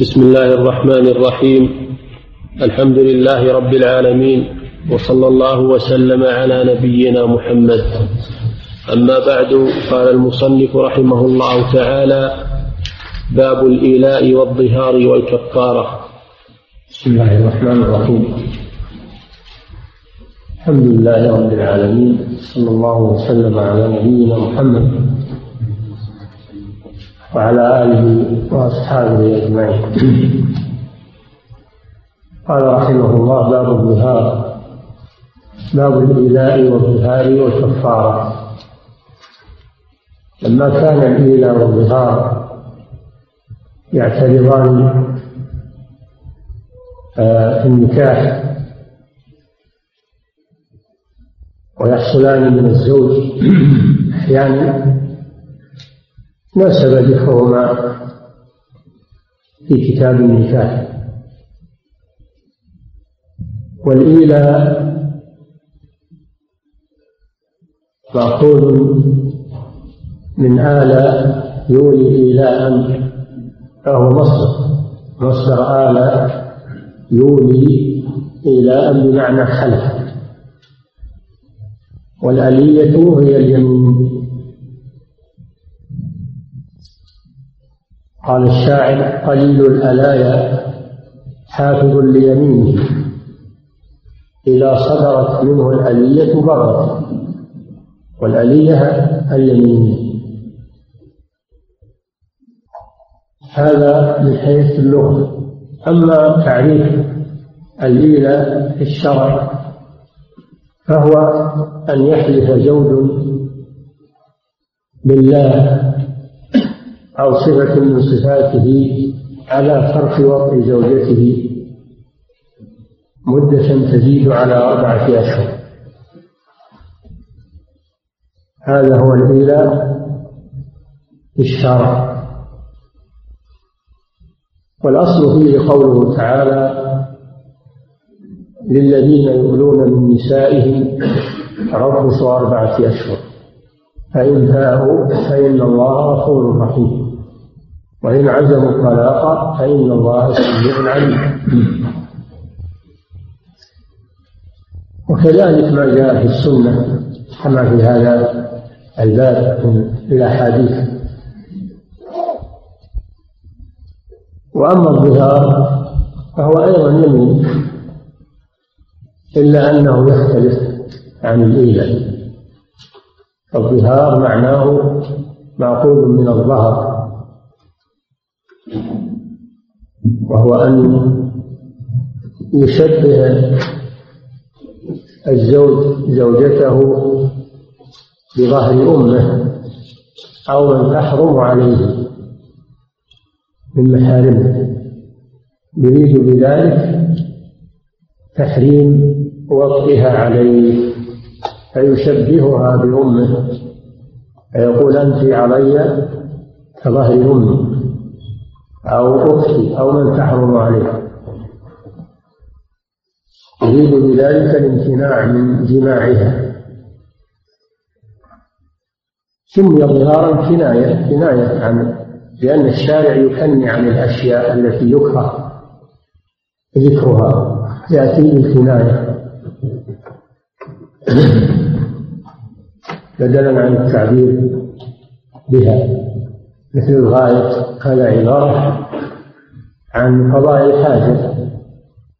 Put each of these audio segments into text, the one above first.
بسم الله الرحمن الرحيم. الحمد لله رب العالمين وصلى الله وسلم على نبينا محمد. أما بعد قال المصنف رحمه الله تعالى باب الإيلاء والظهار والكفارة. بسم الله الرحمن الرحيم. الحمد لله رب العالمين صلى الله وسلم على نبينا محمد. وعلى آله وأصحابه أجمعين. قال رحمه الله باب الظهار. باب الإيلاء والظهار والكفارة. لما كان الإيلاء والظهار يعترضان آه، في النكاح ويحصلان من الزوج أحيانا ناسب ذكرهما في كتاب النكاح. والإيلاء مأخوذ من آل يولي إيلاء فهو مصدر. مصدر آل يولي إيلاء بمعنى حلف والألية هي اليمين. قال الشاعر قليل الألايا حافظ ليمينه. إذا صدرت منه الألية برت والألية اليمين هذا من حيث اللغة. أما تعريف الإيلة في الشرع فهو أن يحلف زوج بالله أو صفة من صفاته على فرق وطء زوجته. مدة تزيد على أربعة أشهر. هذا هو الإيلاء في الشرع والأصل فيه قوله تعالى للذين يؤلون من نسائهم تربص أربعة أشهر. فإن فاءوا فإن الله غفور رحيم. وإن عزموا الطلاق فإن الله سميع عليم. وكذلك ما جاء في السنة كما في هذا الباب من الأحاديث. وأما الظهار فهو أيضا يمين إلا أنه يختلف عن الإيلة الظهار معناه معقول من الظهر. وهو أن يشبه الزوج زوجته بظهر أمه أو من تحرم عليه من محارمه. يريد بذلك تحريم وطئها عليه فيشبهها بأمه فيقول أنت علي كظهر أمي. أو أختي أو من تحرم عليه. يريد بذلك الامتناع من جماعها. سمي ظهارا كناية كناية عن لأن الشارع يكني عن الأشياء التي يكره ذكرها. يأتي بالكناية بدلا عن التعبير بها. مثل الغاية هذا عبارة عن قضاء الحاجة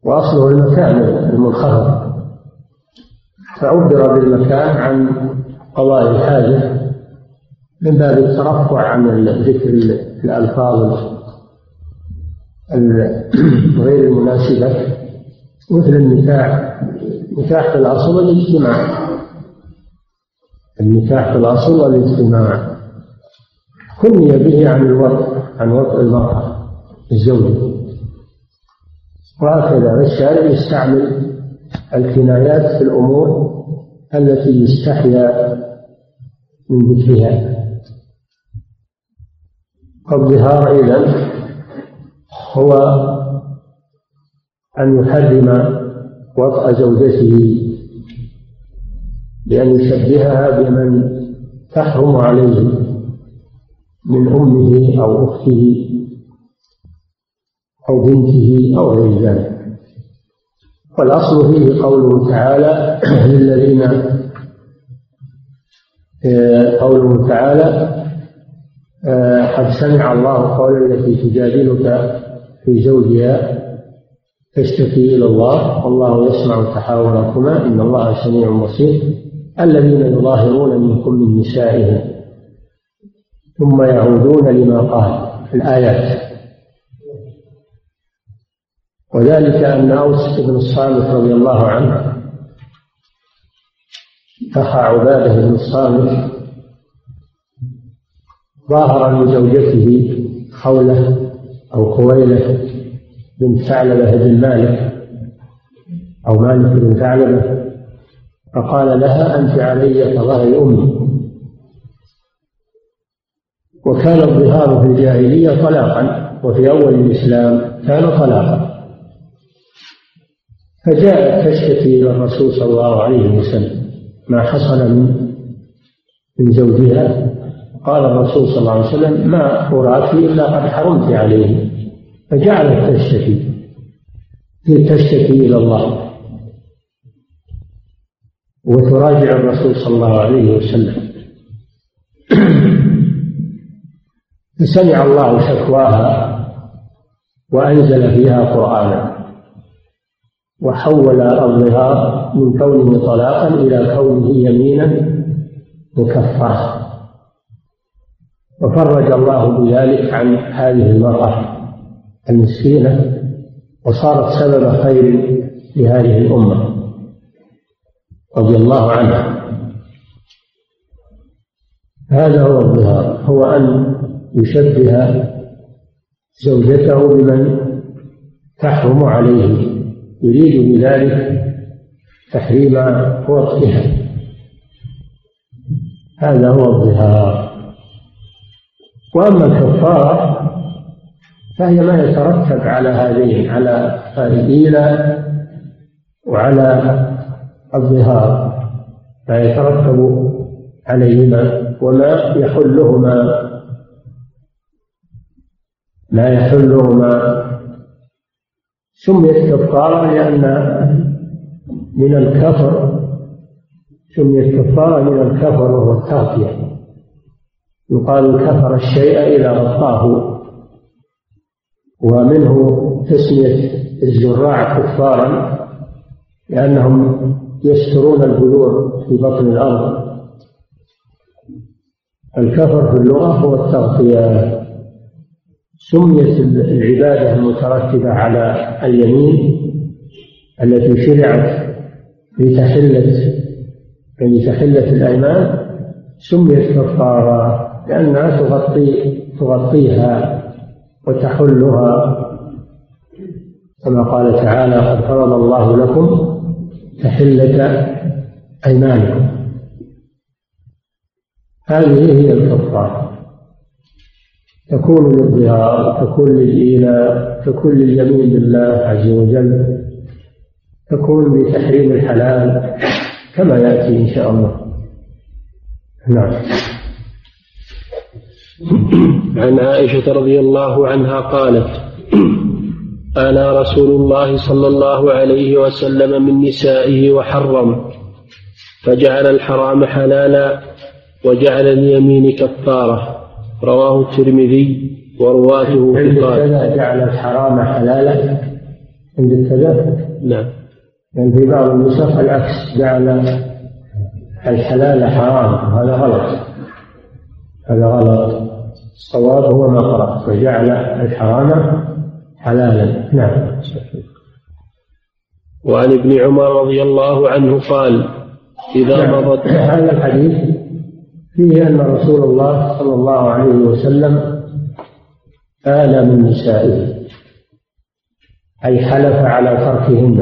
وأصله المكان المنخفض. فعبر بالمكان عن قضاء الحاجة من باب الترفع عن ذكر الألفاظ غير المناسبة مثل النكاح. نكاح في الأصل الاجتماع النكاح في الأصل والاجتماع. كني به عن الوطء عن وطء المرأة الزوجة. وهكذا الشارع يستعمل الكنايات في الأمور التي يستحيا من ذكرها. الظهار إذا هو أن يحرم وطأ زوجته بأن يشبهها بمن تحرم عليه. من أمه أو أخته أو بنته أو غير ذلك. والأصل فيه قوله تعالى للذين آه، قوله تعالى آه، قد سمع الله قول التي تجادلك في زوجها تشتكي إلى الله والله يسمع تحاوركما إن الله سميع بصير. الذين يظاهرون منكم من نسائهم. ثم يعودون لما قال في الآيات. وذلك أن أوس بن الصامت رضي الله عنه أخا عبادة بن الصامت ظاهر لزوجته خولة أو خويلة بنت ثعلبة بن مالك أو مالك بن ثعلبة فقال لها أنت علي كظهر أمي. وكان الظهار في الجاهلية طلاقا وفي أول الإسلام كان طلاقا. فجاءت تشتكي إلى الرسول صلى الله عليه وسلم ما حصل من من زوجها. قال الرسول صلى الله عليه وسلم ما أراك إلا قد حرمت عليه فجعلت تشتكي تشتكي إلى الله. وتراجع الرسول صلى الله عليه وسلم. فسمع الله شكواها وأنزل فيها قرآنا وحول الظهار من كونه طلاقا إلى كونه يمينا مكفرة وفرج الله بذلك عن هذه المرأة المسكينة وصارت سبب خير لهذه الأمة. رضي الله عنها. هذا هو الظهار هو أن يشبه زوجته بمن تحرم عليه. يريد بذلك تحريم وقتها. هذا هو الظهار. وأما الكفارة فهي ما يترتب على هذين على الإيلاء وعلى الظهار. ما يترتب عليهما وما يحلهما. ما يحلهما سميت كفارة لأن من الكفر سميت كفارة من الكفر وهو التغطية. يقال كفر الشيء إذا غطاه. ومنه تسمية الزراع كفارا لأنهم يسترون البذور في بطن الأرض. الكفر في اللغة هو التغطية. سميت العبادة المترتبة على اليمين التي شرعت لتحلة لتحلة الأيمان سميت كفارة لأنها تغطي تغطيها وتحلها. كما قال تعالى قد فرض الله لكم تحلة أيمانكم. هذه هي الكفارة تكون للظهار تكون للإيلاء تكون لليمين بالله عز وجل تكون لتحريم الحلال كما يأتي إن شاء الله. نعم. عن عائشة رضي الله عنها قالت أنا رسول الله صلى الله عليه وسلم من نسائه وحرم فجعل الحرام حلالا وجعل اليمين كفارة. رواه الترمذي ورواته في قال جعل الحرام حلالا. عند الكذا نعم. يعني في بعض النسخ العكس جعل الحلال حرام. هذا غلط. هذا غلط. الصواب هو ما قرأ فجعل الحرام حلالا. نعم. وعن ابن عمر رضي الله عنه قال إذا نعم. مضت هذا الحديث فيه أن رسول الله صلى الله عليه وسلم آل من نسائه أي حلف على تركهن.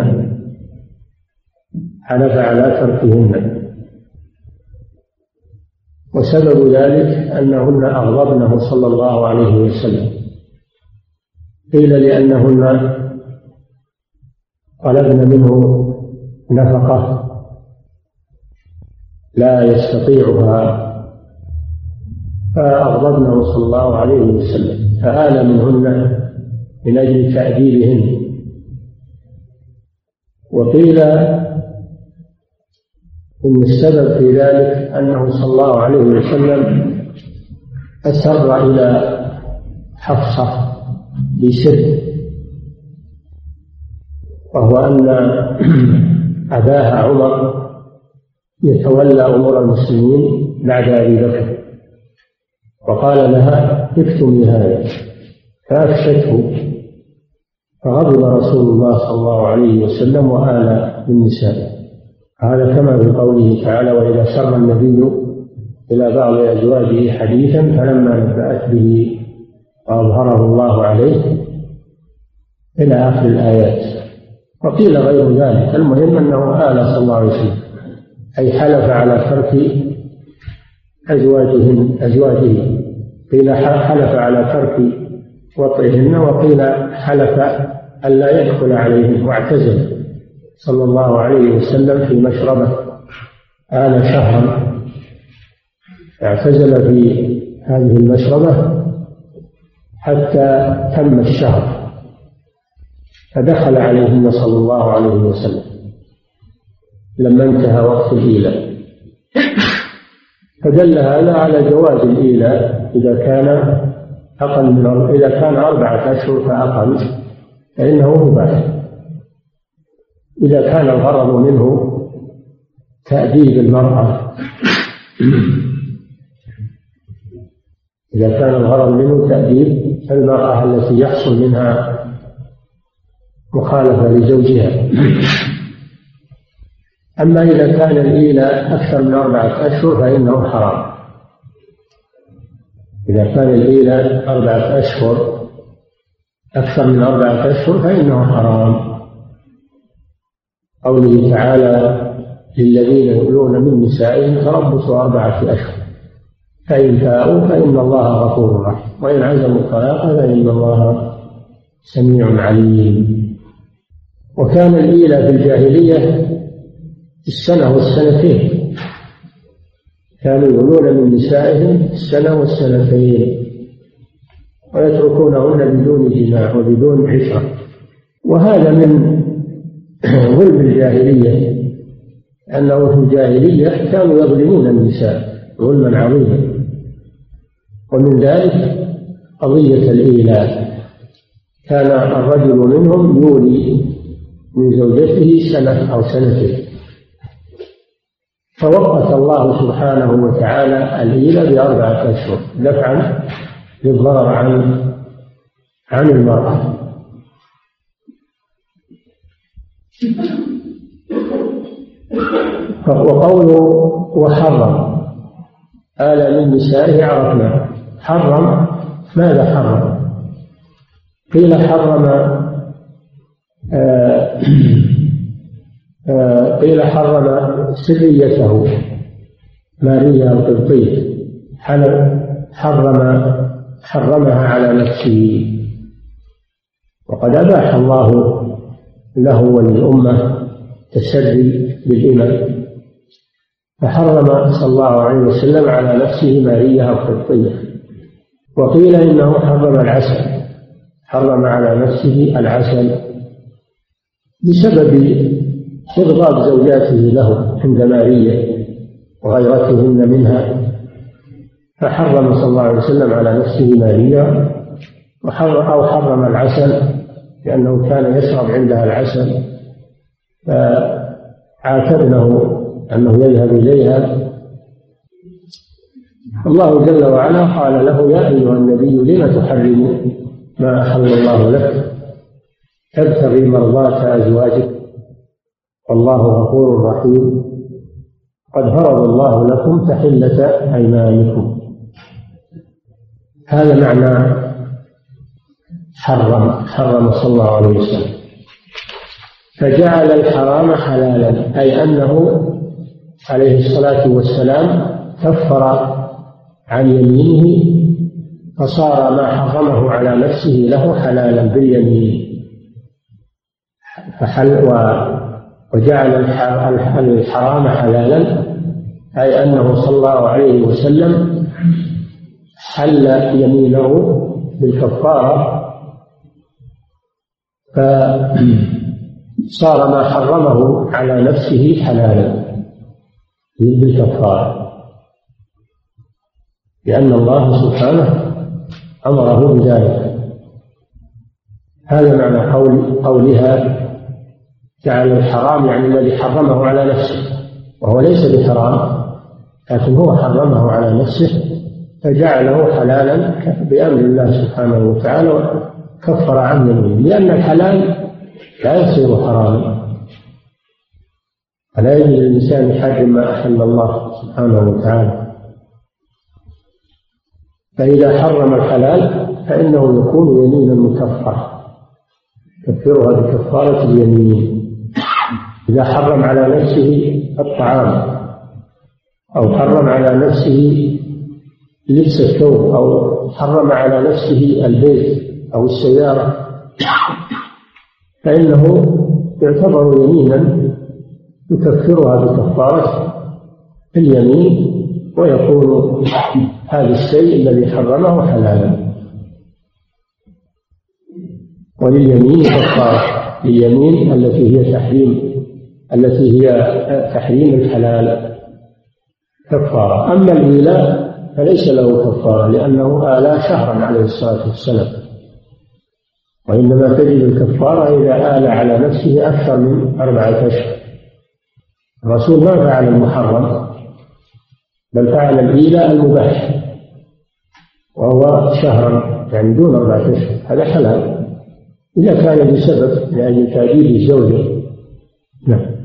حلف على تركهن. وسبب ذلك أنهن أغضبنه صلى الله عليه وسلم. قيل لأنهن طلبن منه نفقة لا يستطيعها فأغضبنه صلى الله عليه وسلم. فآل منهن من أجل تأديبهن وقيل إن السبب في ذلك أنه صلى الله عليه وسلم أسر إلى حفصة بسر وهو أن أباها عمر يتولى أمور المسلمين بعد أبي بكر. وقال لها اكتمي هذا فأفشته. فغضب رسول الله صلى الله عليه وسلم وآل بالنساء. هذا كما في قوله تعالى وإذا سر النبي إلى بعض أزواجه حديثا فلما نبأت به وأظهره الله عليه إلى آخر الآيات وقيل غير ذلك. المهم أنه آل صلى الله عليه وسلم. أي حلف على ترك أزواجهن أزواجه قيل حلف على ترك وطئهن وقيل حلف ألا يدخل عليهن واعتزل. صلى الله عليه وسلم في مشربه آل شهرا اعتزل في هذه المشربة حتى تم الشهر. فدخل عليهن صلى الله عليه وسلم. لما انتهى وقت الإيلاء. فدل هذا على جواز الإيلاء إذا كان أقل من إذا كان أربعة أشهر فأقل فإنه مباح. إذا كان الغرض منه تأديب المرأة. إذا كان الغرض منه تأديب المرأة التي يحصل منها مخالفة لزوجها. أما إذا كان الإيلاء أكثر من أربعة أشهر فإنه حرام. إذا كان الإيلاء أربعة أشهر أكثر من أربعة أشهر فإنه حرام. قوله تعالى للذين يؤلون من نسائهم تربص أربعة أشهر. فإن فاءوا فإن الله غفور رحيم. وإن عزموا الطلاق فإن الله سميع عليم. وكان الإيلة في الجاهلية السنة والسنتين. كانوا يؤلون من نسائهم السنة والسنتين. ويتركونهن بدون جماع وبدون عشرة وهذا من ظلم الجاهلية. أنه في الجاهلية كانوا يظلمون النساء ظلما عظيما. ومن ذلك قضية الإيلاء كان الرجل منهم يولي من زوجته سنة أو سنتين. فوقت الله سبحانه وتعالى الإيلة بأربعة أشهر. دفعا للضرر عن عن المرأة. وقوله وحرم. آل من نسائه عرفنا. حرم؟ ماذا حرم؟ قيل حرم آه قيل حرم سريته ماريا القبطية حرم حرمها على نفسه. وقد أباح الله له وللأمة تسري بالإمم فحرم صلى الله عليه وسلم على نفسه ماريا القبطية وقيل إنه حرم العسل. حرم على نفسه العسل بسبب إغضاب زوجاته له عند ماريا وغيرتهن منها فحرم صلى الله عليه وسلم على نفسه ماريا وحرم أو حرم العسل لأنه كان يشرب عندها العسل فعاتبنه أنه يذهب إليها. الله جل وعلا قال له يا أيها النبي لم تحرم ما أحل الله لك؟ تبتغي مرضاة أزواجك والله غفور رحيم. قد فرض الله لكم تحلة أيمانكم. هذا معنى حرم حرم صلى الله عليه وسلم. فجعل الحرام حلالا أي أنه عليه الصلاة والسلام كفر عن يمينه فصار ما حرمه على نفسه له حلالا باليمين. فحل وجعل الحرام حلالا أي أنه صلى الله عليه وسلم حل يمينه بالكفارة. فصار ما حرمه على نفسه حلالا بالكفارة. لأن الله سبحانه أمره بذلك. هذا معنى قول قولها جعل الحرام يعني الذي حرمه على نفسه وهو ليس بحرام لكن هو حرمه على نفسه فجعله حلالا بأمر الله سبحانه وتعالى وكفر عنه لأن الحلال لا يصير حراما. فلا يجوز للإنسان يحرم ما أحل الله سبحانه وتعالى. فإذا حرم الحلال فإنه يكون يمينا مكفرا يكفرها بكفارة اليمين. إذا حرم على نفسه الطعام أو حرم على نفسه لبس الثوب أو حرم على نفسه البيت أو السيارة فإنه يعتبر يمينا يكفرها بكفارة اليمين ويكون هذا الشيء الذي حرمه حلالا. ولليمين كفارة اليمين التي هي تحريم. التي هي تحريم الحلال كفارة. أما الإيلاء فليس له كفارة لأنه آلى شهرا عليه الصلاة والسلام. وإنما تجد الكفارة إذا آل على نفسه أكثر من أربعة أشهر. الرسول ما فعل المحرم بل فعل الإيلاء المباح وهو شهرا يعني دون أربعة أشهر. هذا حلال. إذا كان بسبب لأجل تأديب الزوجة. نعم.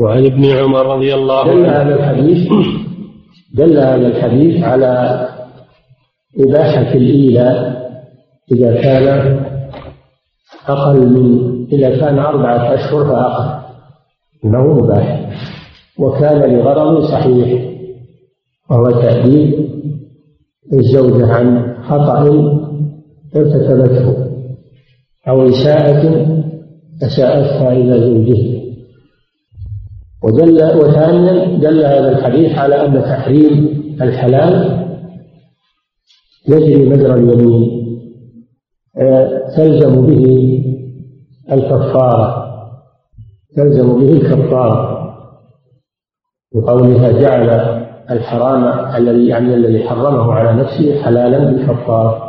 وعن ابن عمر رضي الله عنه. دل هذا الحديث دل هذا الحديث على إباحة الإيلاء إذا كان أقل من إذا كان أربعة أشهر فأقل. إنه مباح. وكان لغرض صحيح وهو تأديب الزوجة عن خطأ ارتكبته أو إساءة أساءتها إلى زوجها ودل وثانيا دل هذا الحديث على أن تحريم الحلال يجري مجرى اليمين. آه، تلزم به الكفارة. تلزم به الكفارة. بقولها جعل الحرام الذي يعني الذي حرمه على نفسه حلالا بالكفارة.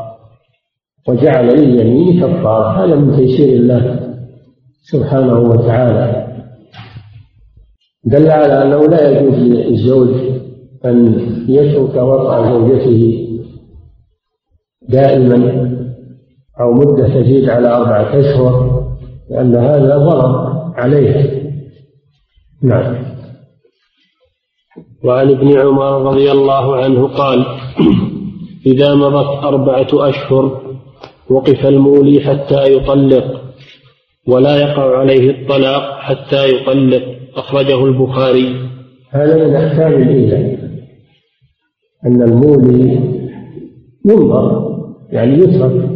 وجعل لليمين كفارة. هذا من تيسير الله سبحانه وتعالى. دل على أنه لا يجوز للزوج أن يترك وضع زوجته دائما أو مدة تزيد على أربعة أشهر لأن هذا ضرر عليه. نعم. وعن ابن عمر رضي الله عنه قال إذا مضت أربعة أشهر وقف المولي حتى يطلق ولا يقع عليه الطلاق حتى يطلق. أخرجه البخاري. هذا من أحكام الإيلاء أن المولي ينظر يعني يترك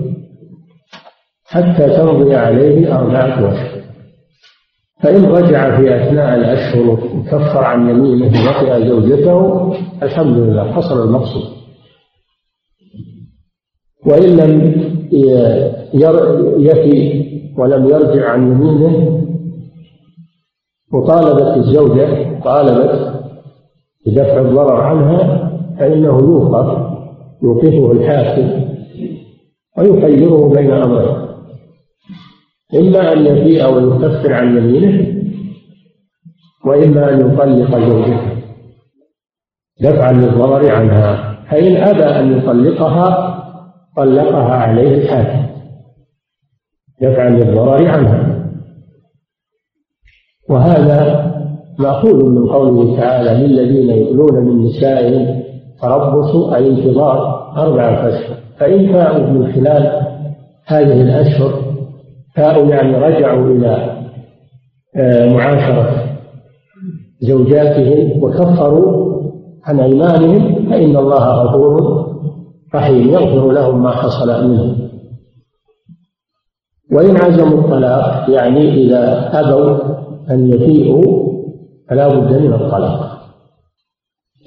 حتى تمضي عليه أربعة أشهر فإن رجع في أثناء الأشهر وكفر عن يمينه وطئ زوجته الحمد لله حصل المقصود. وإن لم يفي ولم يرجع عن يمينه وطالبت الزوجة طالبت بدفع الضرر عنها فإنه يوقف يوقفه الحاكم ويخيره بين أمرين إما أن يفيء ويكفر عن يمينه وإما أن يطلق زوجته. دفعا للضرر عنها. فإن أبى أن يطلقها طلقها عليه الحاكم. دفعا للضرر عنها. وهذا مأخوذ من قوله تعالى للذين يؤلون من نسائهم تربص أي انتظار أربعة أشهر. فإن فاءوا من خلال هذه الأشهر فاءوا يعني رجعوا إلى آه، معاشرة زوجاتهم وكفروا عن أيمانهم فإن الله غفور رحيم يغفر لهم ما حصل منهم. وإن عزموا الطلاق يعني إذا أبوا يفيئوا فلا بد من الطلاق.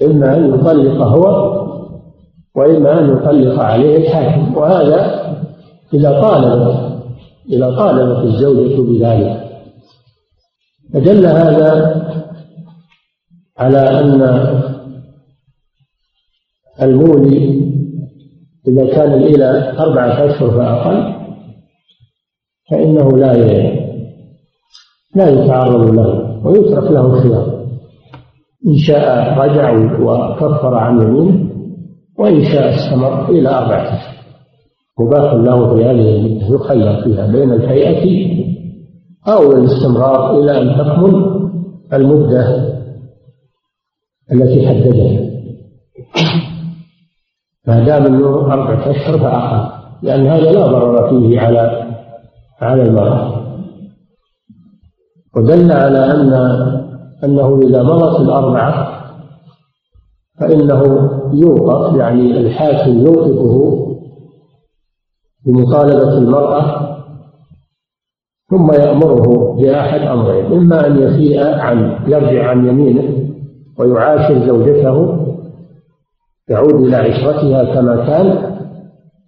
إما أن يطلق هو وإما أن يطلق عليه الحاكم. وهذا إذا طالبت إذا طالبت الزوجة بذلك. فدل هذا على أن المولي إذا كان إلى أربعة أشهر فأقل فإنه لا لا يتعرض له ويترك له الخيار. إن شاء رجع وكفر عن يمينه وإن شاء استمر إلى أربعة. أشهر مباح له في هذه المدة يخير فيها بين الهيئة أو الاستمرار إلى أن تكمل المدة التي حددها. ما دام انه أربعة أشهر فأقل لأن هذا لا ضرر فيه على على المرأة. ودل على أن أنه إذا مضت الأربعة فإنه يوقف يعني الحاكم يوقفه بمطالبة المرأة ثم يأمره بأحد أمرين إما أن يفيء عن يرجع عن يمينه ويعاشر زوجته يعود إلى عشرتها كما كان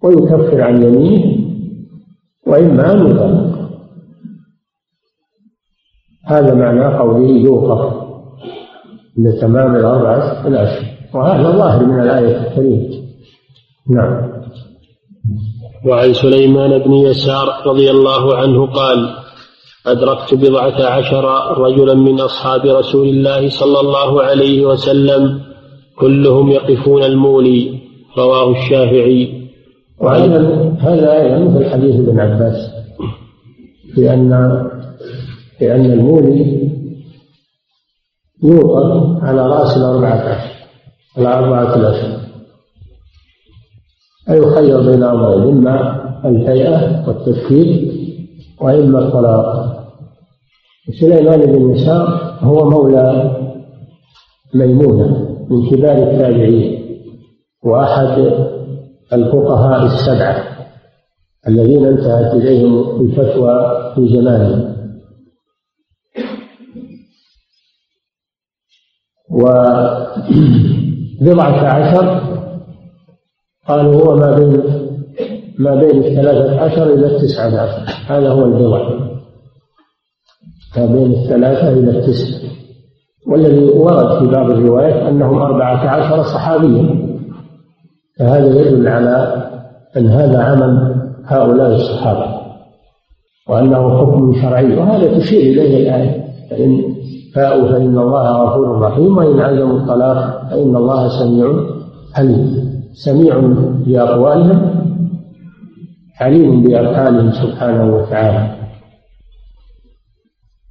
ويكفر عن يمينه وإما أن يطلق هذا معنى قوله يوقف لتمام الأربعة الأشهر وهذا ظاهر من الآية الكريمة. نعم. وعن سليمان بن يسار رضي الله عنه قال أدركت بضعة عشر رجلا من أصحاب رسول الله صلى الله عليه وسلم كلهم يقفون المولي. رواه الشافعي. وهذا هذا أيضا مثل حديث ابن عباس لأن لأن المولي يوقف على رأس الأربعة عشر على أربعة الأشهر أيخير بين أمرين إما الهيئة والتفكير وإما الطلاق. سليمان بن يسار هو مولى ميمونة من كبار التابعين وأحد الفقهاء السبعة الذين انتهت إليهم الفتوى في زمانه وبضعة عشر قالوا هو ما بين ما بين الثلاثة عشر إلى التسعة عشر. هذا هو البضع ما بين الثلاثة إلى التسعة. والذي ورد في بعض الروايات أنهم أربعة عشر صحابيا. فهذا يدل على أن هذا عمل هؤلاء الصحابة وأنه حكم شرعي وهذا تشير إليه الآية. فإن فاءوا فإن الله غفور رحيم وإن عزموا الطلاق فإن الله سميع عليم. سميع بأقوالهم عليم بأفعالهم سبحانه وتعالى.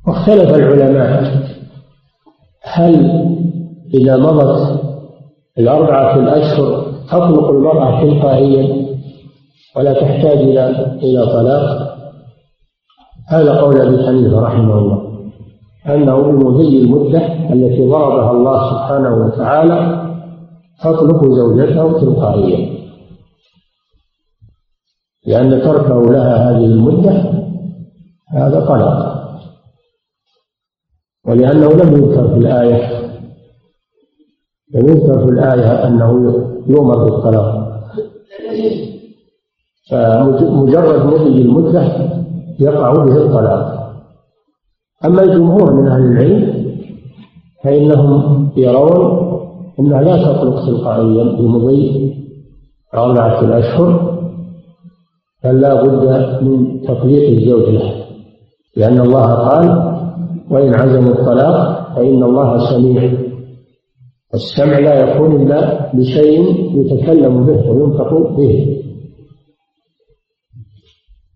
واختلف العلماء هل إذا مضت الأربعة الأشهر تطلق المرأة تلقائيا ولا تحتاج إلى إلى طلاق؟ هذا قول أبي حنيفة رحمه الله. أنه بمضي المدة التي ضربها الله سبحانه وتعالى تطلق زوجته تلقائيا. لأن تركه لها هذه المدة هذا طلاق. ولأنه لم يذكر في الآية لم يذكر في الآية أنه يؤمر بالطلاق. فمجرد مضي المدة يقع به الطلاق. أما الجمهور من أهل العلم فإنهم يرون أنها لا تطلق تلقائيا بمضي أربعة الأشهر بل لا بد من تطليق الزوج له لأن الله قال وإن عزموا الطلاق فإن الله سميع. السمع لا يكون إلا بشيء يتكلم به وينطق به.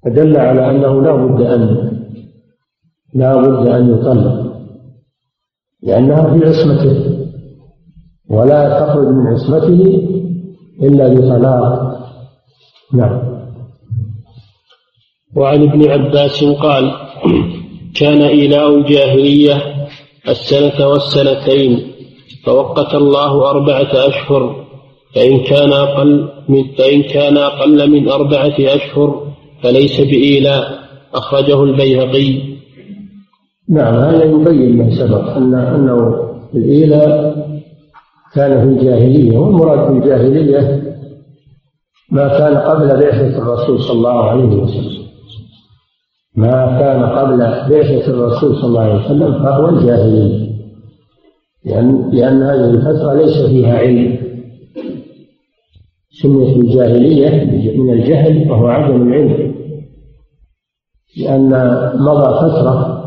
فدل على أنه لا بد أن لا بد أن يطلق لأنها في عصمته ولا تخرج من عصمته إلا بطلاق. نعم. وعن ابن عباس قال كان إيلاء الجاهلية السنة والسنتين فوقت الله أربعة أشهر فإن كان أقل من فإن كان أقل من أربعة أشهر فليس بإيلاء. أخرجه البيهقي. نعم هذا يبين ما سبق أن أنه الإيلاء كان في الجاهلية والمراد في الجاهلية ما كان قبل بعثة الرسول صلى الله عليه وسلم. ما كان قبل بعثة الرسول صلى الله عليه وسلم فهو الجاهلية. لأن لأن هذه الفترة ليس فيها علم. سميت الجاهلية من الجهل وهو عدم العلم. لأن مضى فترة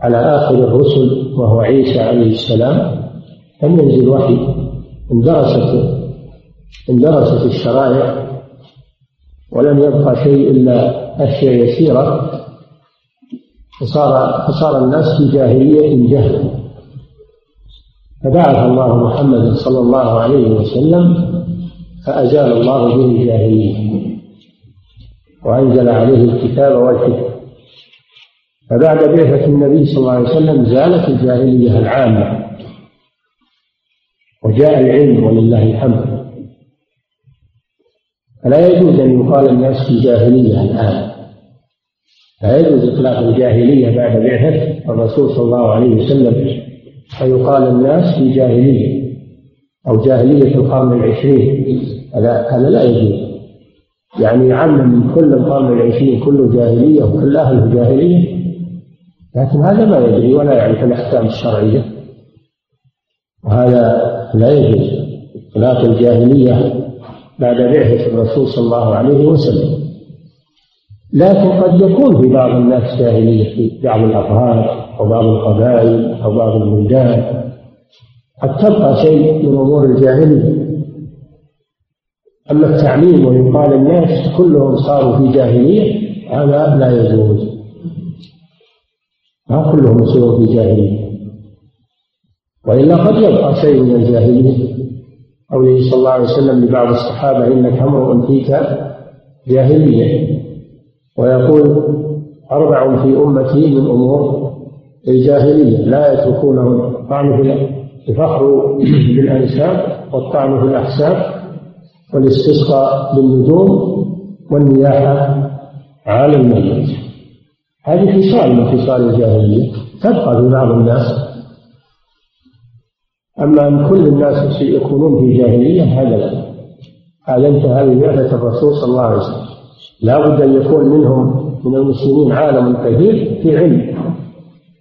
على آخر الرسل وهو عيسى عليه السلام لم ينزل وحي. اندرست اندرست الشرائع ولم يبقى شيء إلا أشياء يسيرة فصار فصار الناس في جاهلية جهل فبعث الله محمدا صلى الله عليه وسلم فأزال الله به الجاهلية. وأنزل عليه الكتاب والحكمة. فبعد بعثة النبي صلى الله عليه وسلم زالت الجاهلية العامة وجاء العلم ولله الحمد. فلا يجوز أن يقال الناس في جاهلية الآن. لا يجوز إطلاق الجاهلية بعد بعثة الرسول صلى الله عليه وسلم فيقال الناس في جاهلية أو جاهلية القرن العشرين. هذا هذا لا يجوز. يعني يعمم كل القرن العشرين كله جاهلية وكل أهله جاهلية لكن هذا ما يدري ولا يعرف الأحكام الشرعية. وهذا لا يجوز. إطلاق الجاهلية بعد بعثة الرسول صلى الله عليه وسلم. لكن قد يكون في بعض الناس جاهلية في بعض الأفراد أو بعض القبائل أو بعض البلدان. قد تبقى شيء من أمور الجاهلية. أما التعميم ويقال الناس كلهم صاروا في جاهلية هذا لا يجوز. ما كلهم يصيرون في جاهلية. وإلا قد يبقى شيء من الجاهلية. قوله صلى الله عليه وسلم لبعض الصحابة إنك امرؤ فيك جاهلية. ويقول أربع في أمتي من أمور الجاهلية. لا يتركونه الطعن في الفخر بالأنساب والطعن في الأحساب والاستسقاء بالنجوم والنياحة على الميت. هذه خصال من خصال الجاهلية تبقى في بعض الناس. أما أن كل الناس يكونون في جاهلية هذا لا. هذا انتهى ببعثة الرسول صلى الله عليه وسلم. لا بد أن يكون منهم من المسلمين عالم كبير في علم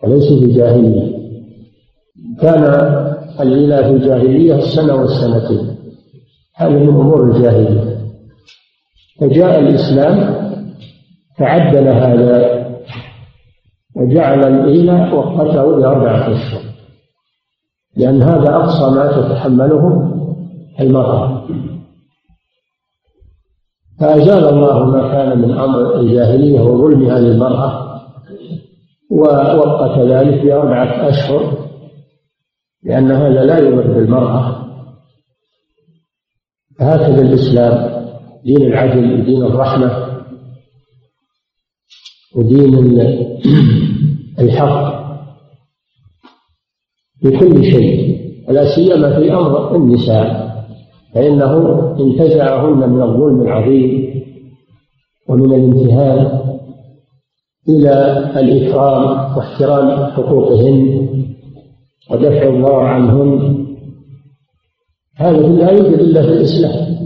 وليسوا في جاهلية. كان الإله في الجاهلية السنة والسنتين. هذا من أمور الجاهلية. فجاء الإسلام فعدل هذا وجعل الإله وقته بأربعة أشهر. لأن هذا أقصى ما تتحمله المرأة. فأزال الله ما كان من أمر الجاهلية وظلمها للمرأة ووقت ذلك بأربعة أشهر لأن هذا لا يضر بالمرأة هكذا الإسلام دين العدل ودين الرحمة ودين الحق في كل شيء ولا سيما في أمر النساء فإنه انتزعهن من الظلم العظيم ومن الامتهان إلى الإكرام واحترام حقوقهن ودفع الضرر عنهن. هذا لا يوجد إلا في الإسلام.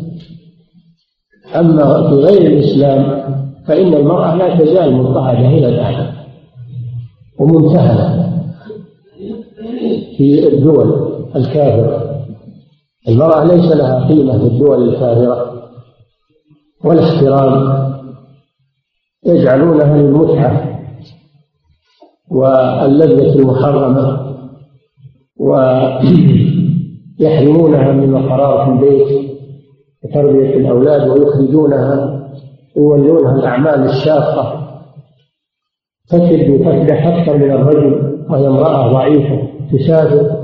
أما في غير الإسلام فإن المرأة لا تزال مضطهدة إلى الان وممتهنه في الدول الكافرة. المرأة ليس لها قيمة في الدول الكافرة ولا احترام يجعلونها للمتعة واللذة المحرمة ويحرمونها من القرار في البيت وتربية الأولاد ويخرجونها يولونها الأعمال الشاقة. تكد وتكدح أكثر من الرجل وهي امرأة ضعيفة تسافر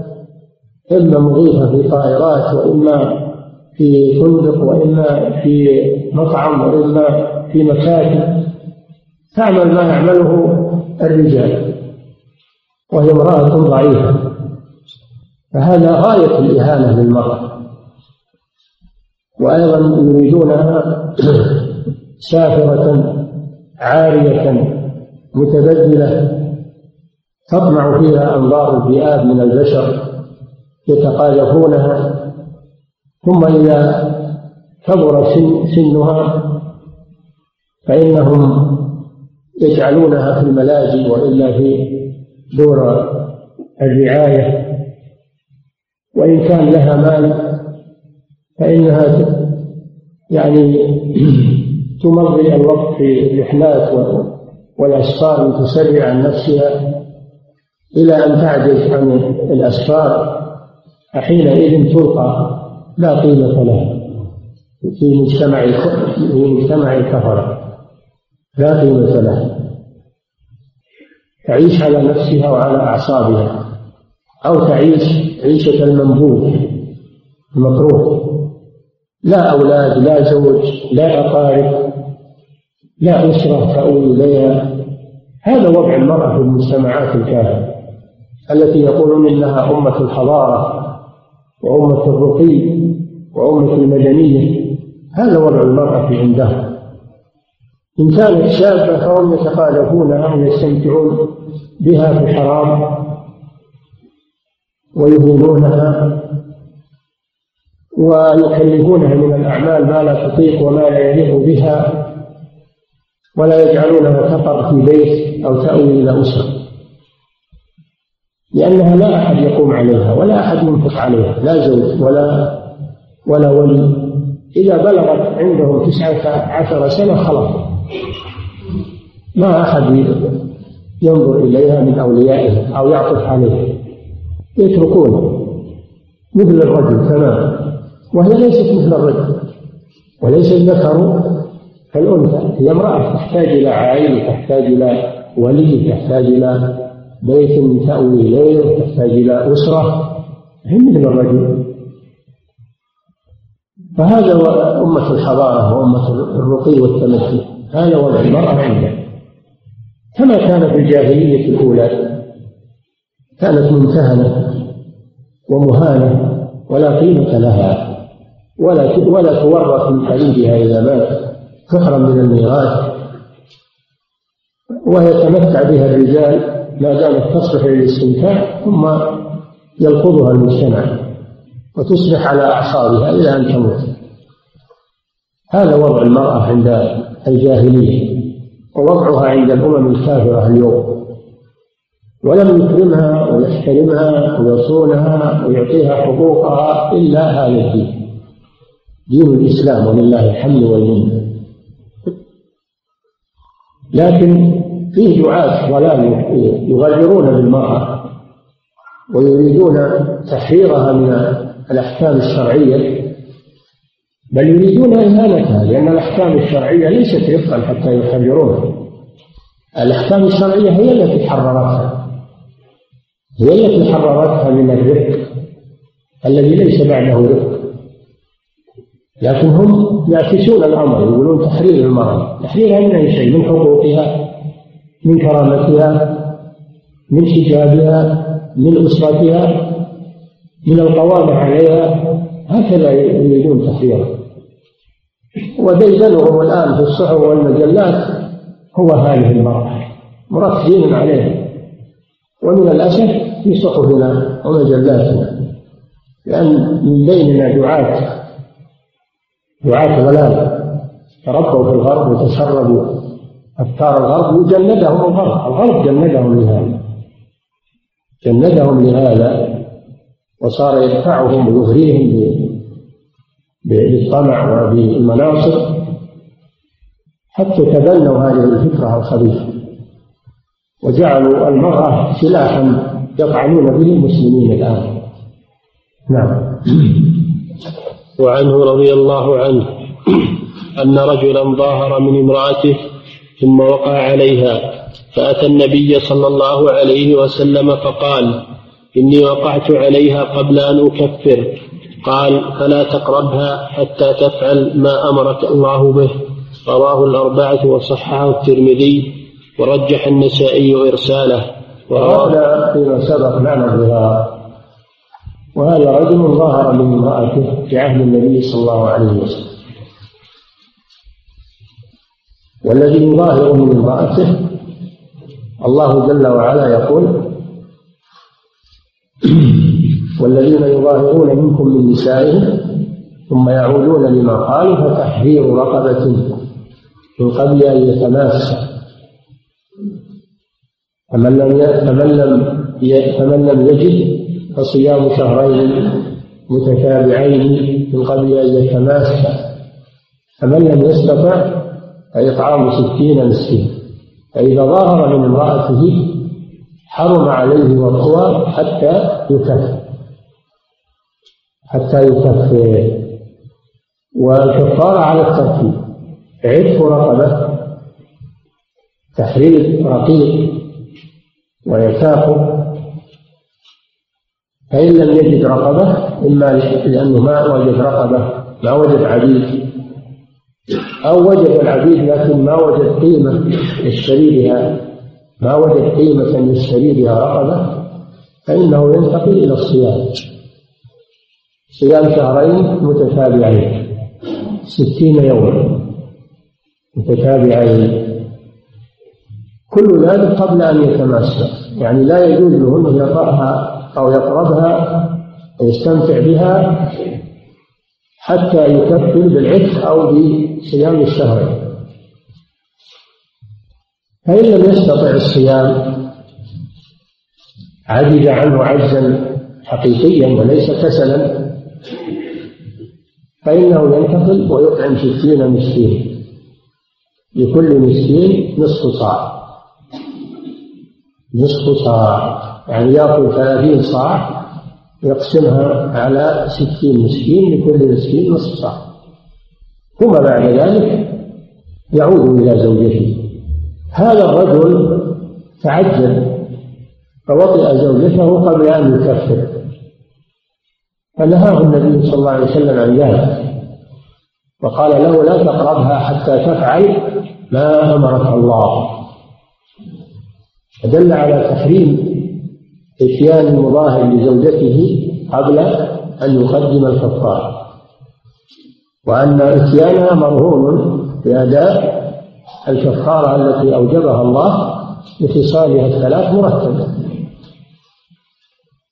إما مضيفة في طائرات وإما في فندق وإما في مطعم وإما في مكاتب تعمل ما يعمله الرجال وهي امرأة ضعيفة. فهذا غاية الإهانة للمرأة. وأيضا يريدونها سافرة عارية متبذلة تطمع فيها أنظار الذئاب من البشر يتقاذفونها ثم إذا كبر سن سنها فإنهم يجعلونها في الملاجئ وإلا في دور الرعاية. وإن كان لها مال فإنها يعني تمضي الوقت في الرحلات والأسفار لتسرع عن نفسها إلى أن تعجز عن الأسفار فحينئذ تلقى لا قيمة لها في مجتمع في مجتمع الكفرة لا قيمة لها. تعيش على نفسها وعلى أعصابها أو تعيش عيشة المنبوذ المكروه. لا أولاد لا زوج لا أقارب. لا أسرة تأوي إليها هذا وضع المرأة في المجتمعات الكافرة التي يقولون إنها أمة الحضارة وأمة الرقي وأمة المدنية. هذا وضع المرأة عندهم إن كانت شابة فهم يتخالفونها ويستمتعون بها في الحرام ويهينونها ويكلفونها من الأعمال ما لا تطيق وما لا يليق بها. ولا يجعلونها تقر في بيت أو تأوي إلى أسرة. لأنها لا أحد يقوم عليها ولا أحد ينفق عليها لا زوج ولا ولا ولي. إذا بلغت عندهم تسعة عشر سنة خلاص. ما أحد ينظر إليها من أوليائها أو يعطف عليها يتركونه مثل الرجل تماما وهي ليست مثل الرجل وليس الذكر كالأنثى هي امرأة تحتاج إلى عائلة تحتاج إلى ولي تحتاج إلى بيت تأوي إليه تحتاج إلى أسرة. هي مثل الرجل. فهذا أمة الحضارة وأمة الرقي والتمكن هذا وضع المرأة عنده كما كان في الجاهلية الأولى كانت ممتهنة ومهانة ولا قيمة لها ولا ولا تورث من حليبها إذا مات تحرم من الميراث. ويتمتع بها الرجال ما دامت تصلح للاستمتاع ثم يلقضها المجتمع وتصبح على أعصابها إلى أن تموت. هذا وضع المرأة عند الجاهلية ووضعها عند الأمم الكافرة اليوم. ولم يكرمها ويحترمها ويصونها ويعطيها حقوقها إلا هذا الدين. دين الإسلام ولله الحمد والمنة. لكن فيه دعاة ضلال يغررون بالمرأة ويريدون تحريرها من الأحكام الشرعية بل يريدون إهانتها لأن الأحكام الشرعية ليست رفقا حتى يحررونها. الأحكام الشرعية هي التي حررتها هي التي حررتها من الرفق الذي ليس بعده رفق. لكن هم يعكسون الأمر يقولون تحرير المرأة. تحريرها من أي شيء؟ من حقوقها من كرامتها من حجابها من أسرتها من القوام عليها. هكذا يريدون تحريرها. وديدنهم الآن في الصحف والمجلات هو هذه المرأة. مركزين عليها ومن الأسف في صحفنا ومجلاتنا لأن من بيننا دعاة دعاة ضلال. تربوا في الغرب وتشربوا أفكار الغرب وجندهم الغرب. الغرب جندهم لهذا. جندهم لهذا. وصار يدفعهم ويغريهم بالطمع وبالمناصب حتى تبنوا هذه الفكرة الخبيثة. وجعلوا المرأة سلاحا يطعنون به المسلمين الآن. نعم. وعنه رضي الله عنه أن رجلا ظاهر من امرأته ثم وقع عليها فأتى النبي صلى الله عليه وسلم فقال إني وقعت عليها قبل أن أكفر. قال فلا تقربها حتى تفعل ما أمرك الله به. رواه الأربعة وصححه الترمذي ورجح النسائي إرساله. وهذا فيما سبق معنى الظهار وهذا رجل ظهر من امرأته في عهد النبي صلى الله عليه وسلم. والذي يظاهر من امرأته الله جل وعلا يقول والذين يظاهرون منكم من نسائهم ثم يعودون لما قالوا فتحرير رقبة من قبل أن يتماسى فمن لم فمن لم فمن لم يجد فصيام شهرين متتابعين من قبل أن يتماسى فمن لم يستطع فإطعام ستين مسكين. فإذا ظهر من امرأته حرم عليه وقوى حتى يكفر. حتى يكفر. والكفارة على الترتيب. عتق رقبة تحرير رقيق ويساق فإن لم يجد رقبة إما لأنه ما وجد رقبة ما وجد عبيد. أو وجد العبيد لكن ما وجد قيمة يشتري بها ما وجد قيمة يشتري بها رقبة فإنه ينتقل إلى الصيام. صيام شهرين متتابعين. ستين يوما متتابعين. كل ذلك قبل أن يتماسى يعني لا يجوز له أنه يقرأها أو يقربها ويستمتع بها حتى يكفل بالعتق أو بصيام الشهر. فإن لم يستطع الصيام عجز عنه عجزا حقيقيا وليس كسلا فإنه ينتقل ويطعم ستين مسكين. لكل مسكين نصف صاع. نصف صاع. يعني يأكل ثلاثين صاع يقسمها على ستين مسكين لكل مسكين نصف صاع. ثم بعد ذلك يعود إلى زوجته. هذا الرجل تعجل فوطئ زوجته قبل أن يكفر. فنهاه النبي صلى الله عليه وسلم عن ذلك وقال له لا تقربها حتى تفعل ما أمرك الله. فدل على تحريم إتيان المظاهر لزوجته قبل أن يقدم الكفارة وأن إتيانها مرهون بأداء الكفارة التي أوجبها الله بخصالها الثلاث مرتبة.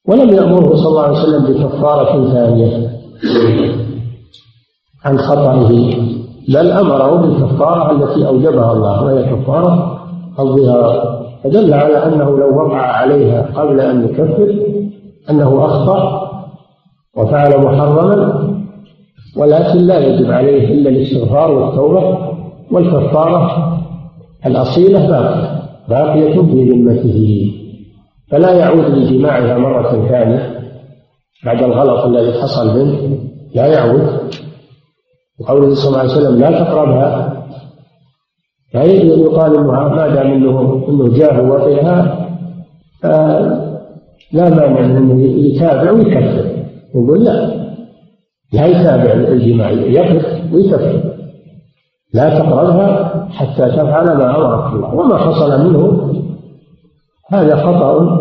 ولم يأمره صلى الله عليه وسلم بكفارة ثانية عن خطئه بل أمره بالكفارة التي أوجبها الله وهي كفارة الظهار. فدل على أنه لو وقع عليها قبل أن يكفر أنه أخطأ وفعل محرما ولكن لا يجب عليه إلا الاستغفار والتوبة والكفارة الأصيلة باقية باقية في ذمته. فلا يعود لجماعها مرة ثانية بعد الغلط الذي حصل منه لا يعود. وقوله صلى الله عليه وسلم لا تقربها يقال انه ما دام إنه إنه جاه وطئها لا مانع انه يتابع ويكفر. يقول لا لا يتابع الجماع يقف ويكفر. لا تقربها حتى تفعل ما أمرك الله وما حصل منه هذا خطأ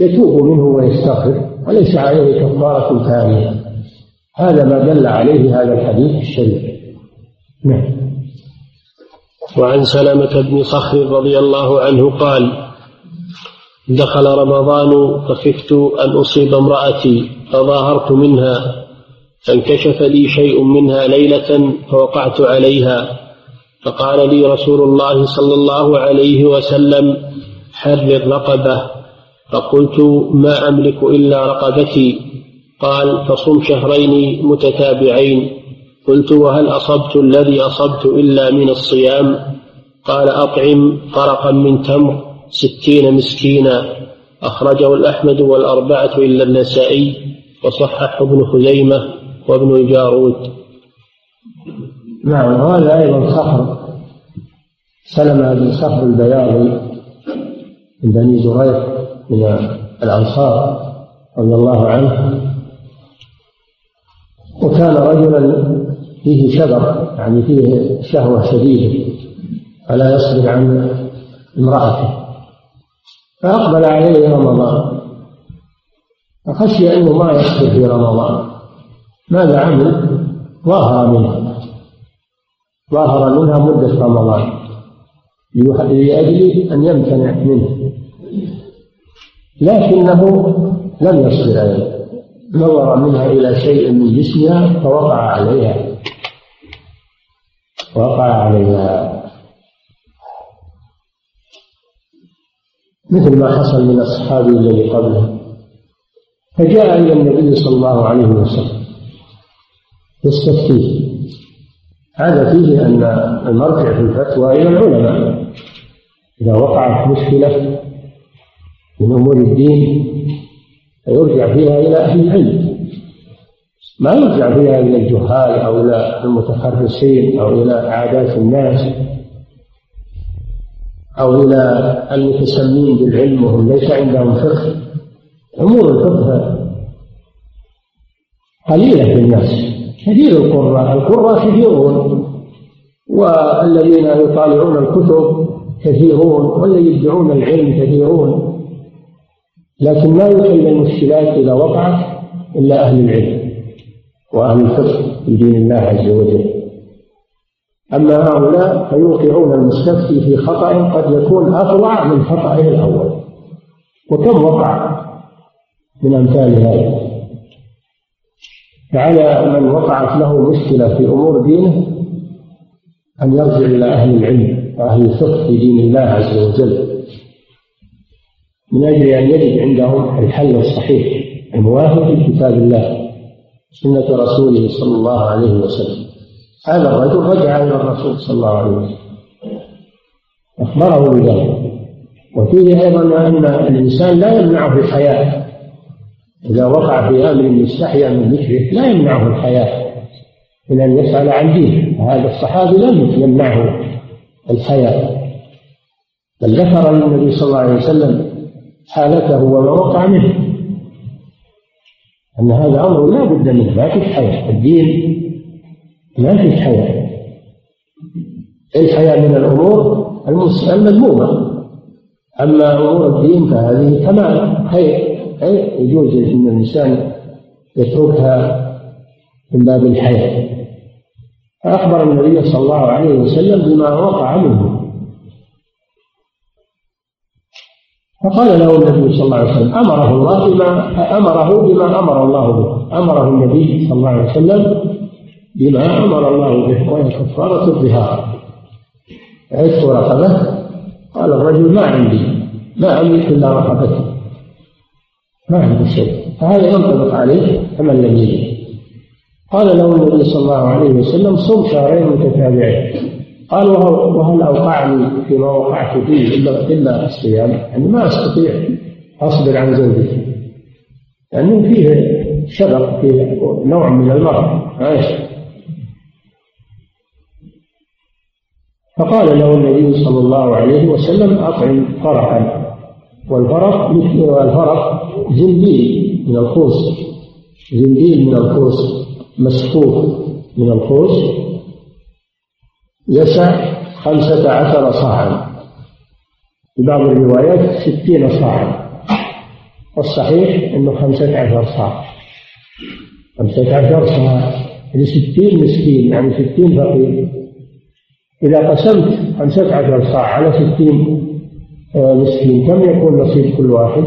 يتوب منه ويستغفر وليس عليه كفارة ثانية. هذا ما دل عليه هذا الحديث الشريف. نعم. وعن سلمة بن صخر رضي الله عنه قال دخل رمضان فخفت أن أصيب امرأتي فظاهرت منها فانكشف لي شيء منها ليلة فوقعت عليها فقال لي رسول الله صلى الله عليه وسلم حرر رقبة فقلت ما أملك إلا رقبتي قال فصم شهرين متتابعين قلت وهل أصبت الذي أصبت إلا من الصيام؟ قال أطعم فرقا من تمر ستين مسكينا. أخرجه الأحمد والأربعة إلا النسائي وصححه ابن خزيمة وابن الجارود نعم وهذا أيضا صخر. سلم بن صخر البياضي من بني زريق من الأنصار رضي الله عنه. وكان رجلا فيه شبر يعني فيه شهوة شديدة فلا يصبر عن امرأته. فأقبل عليه رمضان. فخشي أنه ما يصبر في رمضان. ماذا عمل؟ ظاهر منها. ظاهر منها مدة رمضان. لأجل أن يمتنع منه. لكنه لم يصبر عليه. نظر منها إلى شيء من جسمها فوقع عليها. وقع عليها. مثل ما حصل من أصحابه الذي قبله. فجاء إلى النبي صلى الله عليه وسلم. يستفتيه. هذا فيه أن المرجع في الفتوى إلى العلماء. إذا وقعت مشكلة من أمور الدين فيرجع فيها إلى أهل العلم. ما يرجع فيها إلى الجهال أو إلى المتخرصين أو إلى عادات الناس أو إلى المتسمين بالعلم وهم ليس عندهم فقه. أمور الفقه قليلة في الناس. كثير القراء القراء كثيرون والذين يطالعون الكتب كثيرون والذين يدعون العلم كثيرون لكن ما يحل المشكلات إذا وقعت إلا أهل العلم. وأهل الفقه في دين الله عز وجل. أما هؤلاء فيوقعون المستفتي في خطأ قد يكون أفظع من خطأه الأول. وكم وقع من أمثال هذا؟ فعلى من وقعت له مشكلة في أمور دينه أن يرجع إلى أهل العلم وأهل الفقه في دين الله عز وجل. من أجل أن يجد عندهم الحل الصحيح الموافق لكتاب الله. سنة رسوله صلى الله عليه وسلم. هذا الرجل رجع إلى الرسول صلى الله عليه وسلم. أخبره بذلك. وفيه أيضا أن الإنسان لا يمنعه الحياة. إذا وقع في أمر يستحيا من ذكره لا يمنعه الحياة. من أن يسأل عن دينه. هذا الصحابي لم يمنعه الحياة. بل ذكر النبي صلى الله عليه وسلم حالته وما وقع منه. أن هذا أمر لا بد منه ما في حياة. الدين ما في حياة. الحياة من الأمور؟ المذمومة. أما أمور الدين فهذه تمام خير. يجوز أن الإنسان يتركها من باب الحياة. فأخبر النبي صلى الله عليه وسلم بما وقع منه. فقال له النبي صلى الله عليه وسلم أمره الله بما أمره بما أمر الله به. أمره النبي صلى الله عليه وسلم بما أمر الله به وهي كفارة الظهار. عشت رقبة؟ قال الرجل ما عندي ما أملك إلا رقبتي. ما عندي شيء. فهذا ينطبق عليه كمن لم قال له النبي صلى الله عليه وسلم صم شهرين متتابعين. قال وهل أوقعني فيما وقعت فيه الا إلا الصيام. يعني ما أستطيع أصبر عن زوجتي لأنه يعني فيه شبق فيه نوع من المرض. عايش. فقال له النبي صلى الله عليه وسلم أطعم فرقا والفرق مثل الفرق زنبيل من الخوص زنبيل من الخوص مسفوف من الخوص يسع خمسة عشر صاعا في بعض الروايات ستين صاعا والصحيح أنه خمسة عشر صاع خمسة عشر صاع يعني ستين مسكين يعني ستين فقير. إذا قسمت خمسة عشر صاع على ستين آه، مسكين كم يكون نصيب كل واحد؟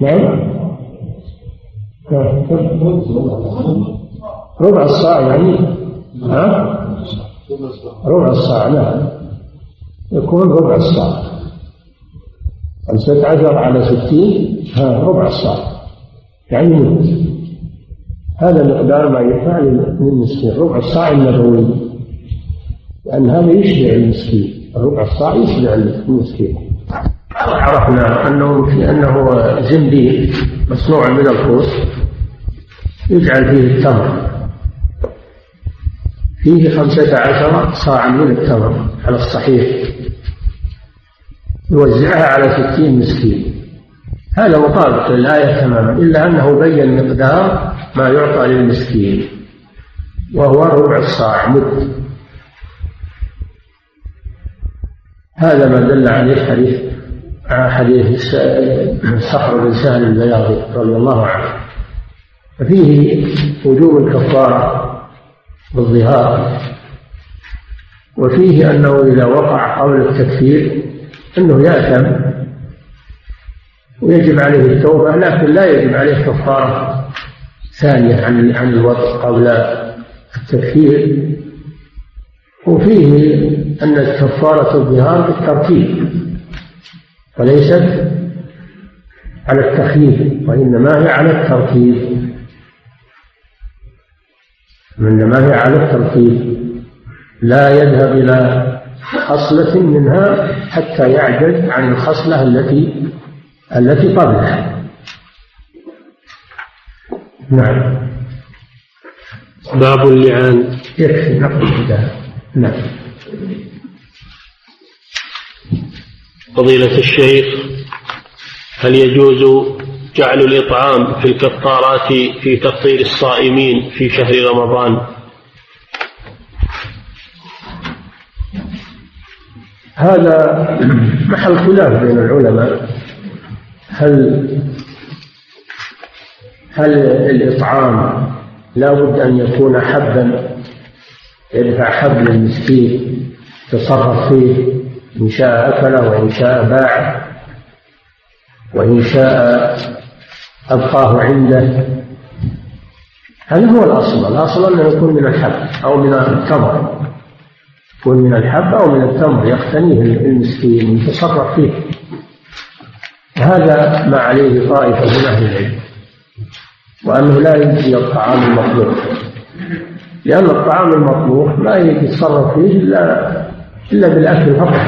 نعم؟ ربع الصاع يعني؟ ها؟ ربع الصاع نعم يكون ربع الصاع خمسة عشر على ستين ها ربع الصاع يعني مد هذا مقدار ما يدفع للمسكين. ربع الصاع النبوي. لأن هذا يشبع المسكين. ربع الصاع يشبع المسكين. عرفنا أنه أنه زنبيل مصنوع من الخوص يجعل فيه التمر. فيه خمسة عشر صاعا من التمر على الصحيح. يوزعها على ستين مسكين. هذا مطابق للآية تماما إلا أنه بين مقدار ما يعطى للمسكين وهو ربع الصاع مد. هذا ما دل عليه حديث حديث صخر بن سهل البياضي رضي الله عنه. ففيه وجوب الكفارة بالظهار وفيه أنه إذا وقع قول التكفير أنه يأثم ويجب عليه التوبة لكن لا يجب عليه كفارة ثانية عن عن الوضع قبل التكفير. وفيه أن كفارة الظهار بالترتيب. وليست على التخيير وإنما هي على الترتيب. إنما هي على الترتيب. لا يذهب إلى خصلة منها حتى يعجز عن الخصلة التي التي قبلها. نعم. باب اللعان. يكفي نقل نعم. فضيلة الشيخ هل يجوز جعل الإطعام في الكفارات في تفطير الصائمين في شهر رمضان؟ هذا محل خلاف بين العلماء. هل هل الإطعام لا بد أن يكون حبا؟ يدفع حب للمسكين يتصرف فيه إن شاء أكله وإن شاء باعه وإن شاء أبقاه عنده. هذا هو الأصل. الأصل أنه يكون من الحب أو من التمر. يكون من الحب أو من التمر يقتنيه المسكين يتصرف فيه. هذا ما عليه طائفة من أهل العلم. وأنه لا يجزي الطعام المطلوب. لأن الطعام المطبوخ لا يتصرف فيه إلا إلا بالأكل فقط.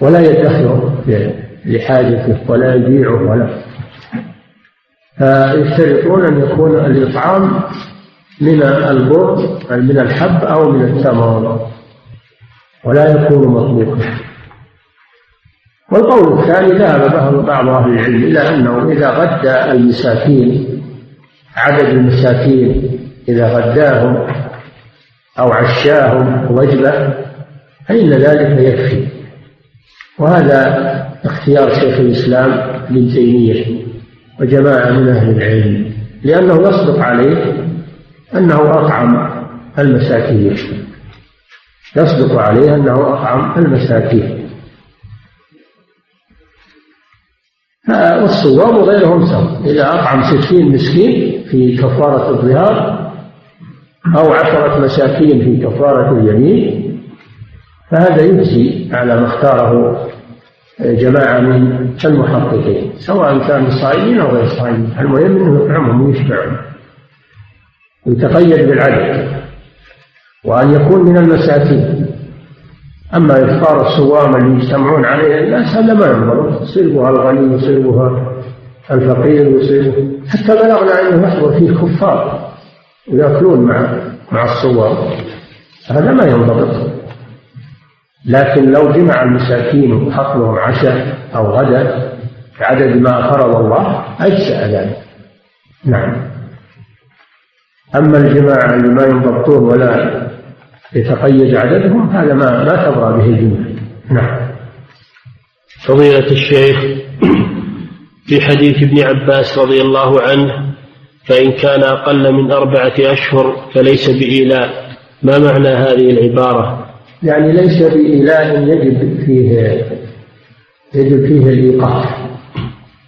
ولا يدخره لحاجته ولا يبيعه ولا. فيشترطون أن يكون الإطعام من البر من الحب أو من التمر ولا يكون مطبوخا والقول الثاني ذهب بعض أهل العلم إلى أنه إذا غدى المساكين عدد المساكين إذا غداهم أو عشاهم وجبة فإن ذلك يكفي. وهذا اختيار شيخ الإسلام ابن تيمية وجماعة من أهل العلم لأنه يصدق عليه أنه أطعم المساكين. يصدق عليه أنه أطعم المساكين. والصوام غيرهم سواء إذا أطعم ستين مسكين في كفارة الظهار أو عشرة مساكين في كفارة اليمين فهذا يجزي على ما اختاره جماعة من المحققين سواء كانوا صائمين أو غير صائمين المهم أنه يطعمهم ويشبعهم يتقيد بالعدد وأن يكون من المساكين. أما إفطار الصوام اللي يجتمعون عليه الناس هذا ما ينظر يصيبها الغني يصيبها الفقير يصيبه حتى بلغنا أنه يحضر فيه كفار. ويأكلون مع مع الصوام هذا ما ينضبط. لكن لو جمع المساكين وحط لهم عشاء أو غدا بعدد ما فرض الله أجزأ ذلك. نعم. أما الجماعة اللي ما ينضبطون ولا يتقيد عددهم هذا ما ما تبرى به الجمعة نعم. فضيلة الشيخ في حديث ابن عباس رضي الله عنه فإن كان أقل من أربعة أشهر فليس بإيلاء. ما معنى هذه العبارة؟ يعني ليس بإيلاء يجب فيه يجب فيه الإيقاف.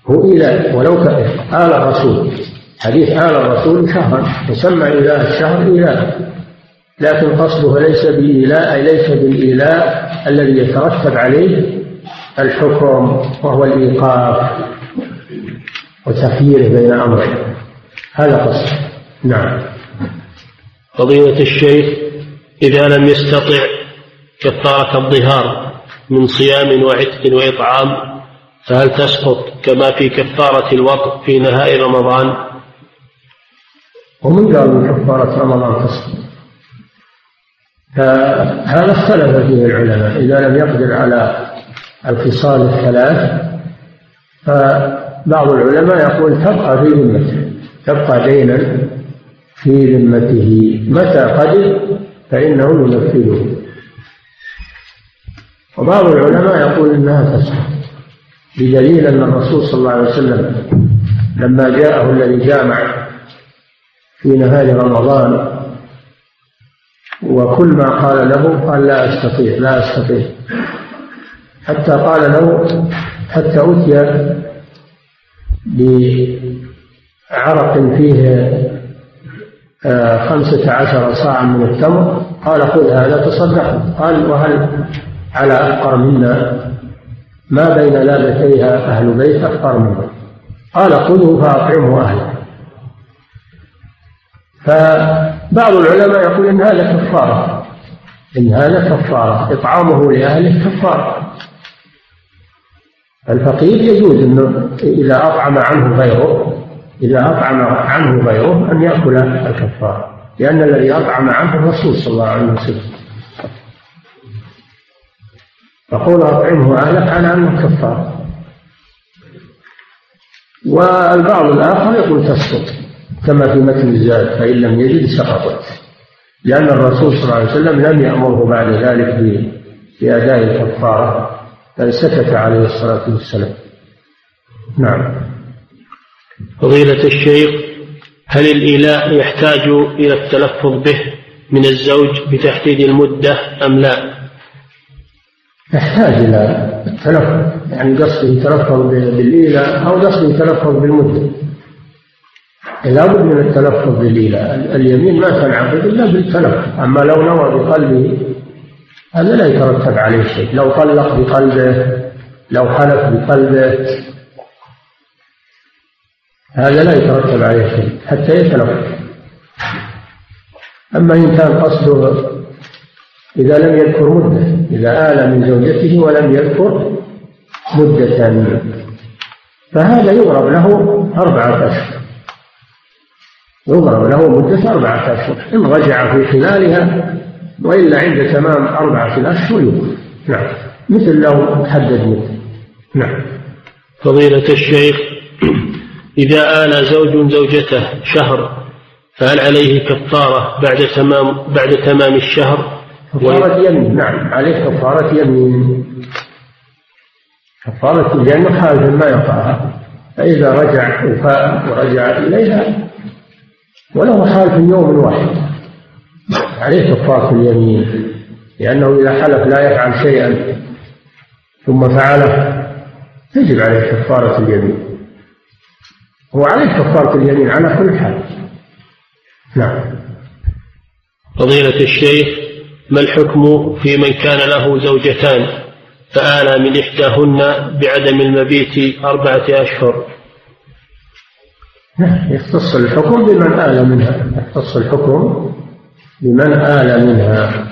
هو إيلاء ولو كان آل الرسول. حديث آل الرسول شهرا. يسمى إيلاء الشهر إيلاء. لكن قصده ليس بإيلاء أي ليس بالإيلاء الذي يترتب عليه الحكم وهو الإيقاف وتخييره بين أمرين. هذا قصد نعم فضيلة الشيخ إذا لم يستطع كفارة الظهار من صيام وعتق وإطعام فهل تسقط كما في كفارة الوطء في نهاء رمضان؟ ومن قال من كفارة رمضان تسقط؟ فهذا اختلف فيه العلماء إذا لم يقدر على الخصال الثلاث فبعض العلماء يقول تبقى في ذمته تبقى دينا في ذمته. متى قدر؟ فإنه ينفذه وبعض العلماء يقول إنها تسقط بدليل أن الرسول صلى الله عليه وسلم لما جاءه الذي جامع في نهار رمضان وكل ما قال له قال لا أستطيع لا أستطيع. حتى قال له حتى أتي بعرق فيه آه، خمسة عشر صاعا من التمر. قال خذ هذا تصدق قال وهل على أفقر منا ما بين لابتيها أهل بيت أفقر منا قال خذه فأطعمه أهله. فبعض العلماء يقول إن هذا كفارة. إن هذا كفارة. إطعامه لأهله كفارة. الفقير يجوز أنه إذا أطعم عنه غيره إذا أطعم عنه غيره أن يأكل الكفارة لأن الذي أطعم عنه الرسول صلى الله عليه وسلم. فقول أطعمه أهلك على أنه كفارة والبعض الآخر يقول تسقط كما في متن الزاد فإن لم يجد سقطت. لأن الرسول صلى الله عليه وسلم لم يأمره بعد ذلك بأداء الكفارة بل سكت عليه الصلاة والسلام. نعم. فضيلة الشيخ هل الإيلاء يحتاج إلى التلفظ به من الزوج بتحديد المدة أم لا؟ يحتاج إلى التلفظ يعني قصده يتلفظ بالإيلاء أو قصده يتلفظ بالمدة. لا بد من التلفظ بالإيلاء اليمين ما تنعقد إلا بالتلفظ. أما لو نوى بقلبه هذا لا يترتب عليه شيء. لو طلق بقلبه لو حلف بقلبه هذا لا يترتب عليه شيء حتى يتلفظ أما إن كان قصده إذا لم يذكر مدة إذا آل من زوجته ولم يذكر مدة. فهذا يضرب له أربعة أشهر. يضرب له مدة أربعة أشهر. إن رجع في خلالها وإلا عند تمام أربعة أشهر يوقف نعم. مثل لو حدد مدة. نعم. فضيلة الشيخ إذا آل زوج زوجته شهر فهل عليه كفارة بعد تمام بعد تمام الشهر؟ كفارة يمين نعم عليه كفارة يمين كفارة لأنه حال ما يقعها فإذا رجع وفاء ورجع إليها وله حال في يوم واحد. عليه كفارة اليمين لأنه إذا حلف لا يفعل شيئا ثم فعله تجب عليه كفارة اليمين. هو عليه كفارة اليمين على كل حال. نعم. فضيلة الشيخ ما الحكم في من كان له زوجتان فآلى من إحداهن بعدم المبيت أربعة أشهر؟ يختص الحكم بمن آل منها. يختص الحكم بمن آل منها.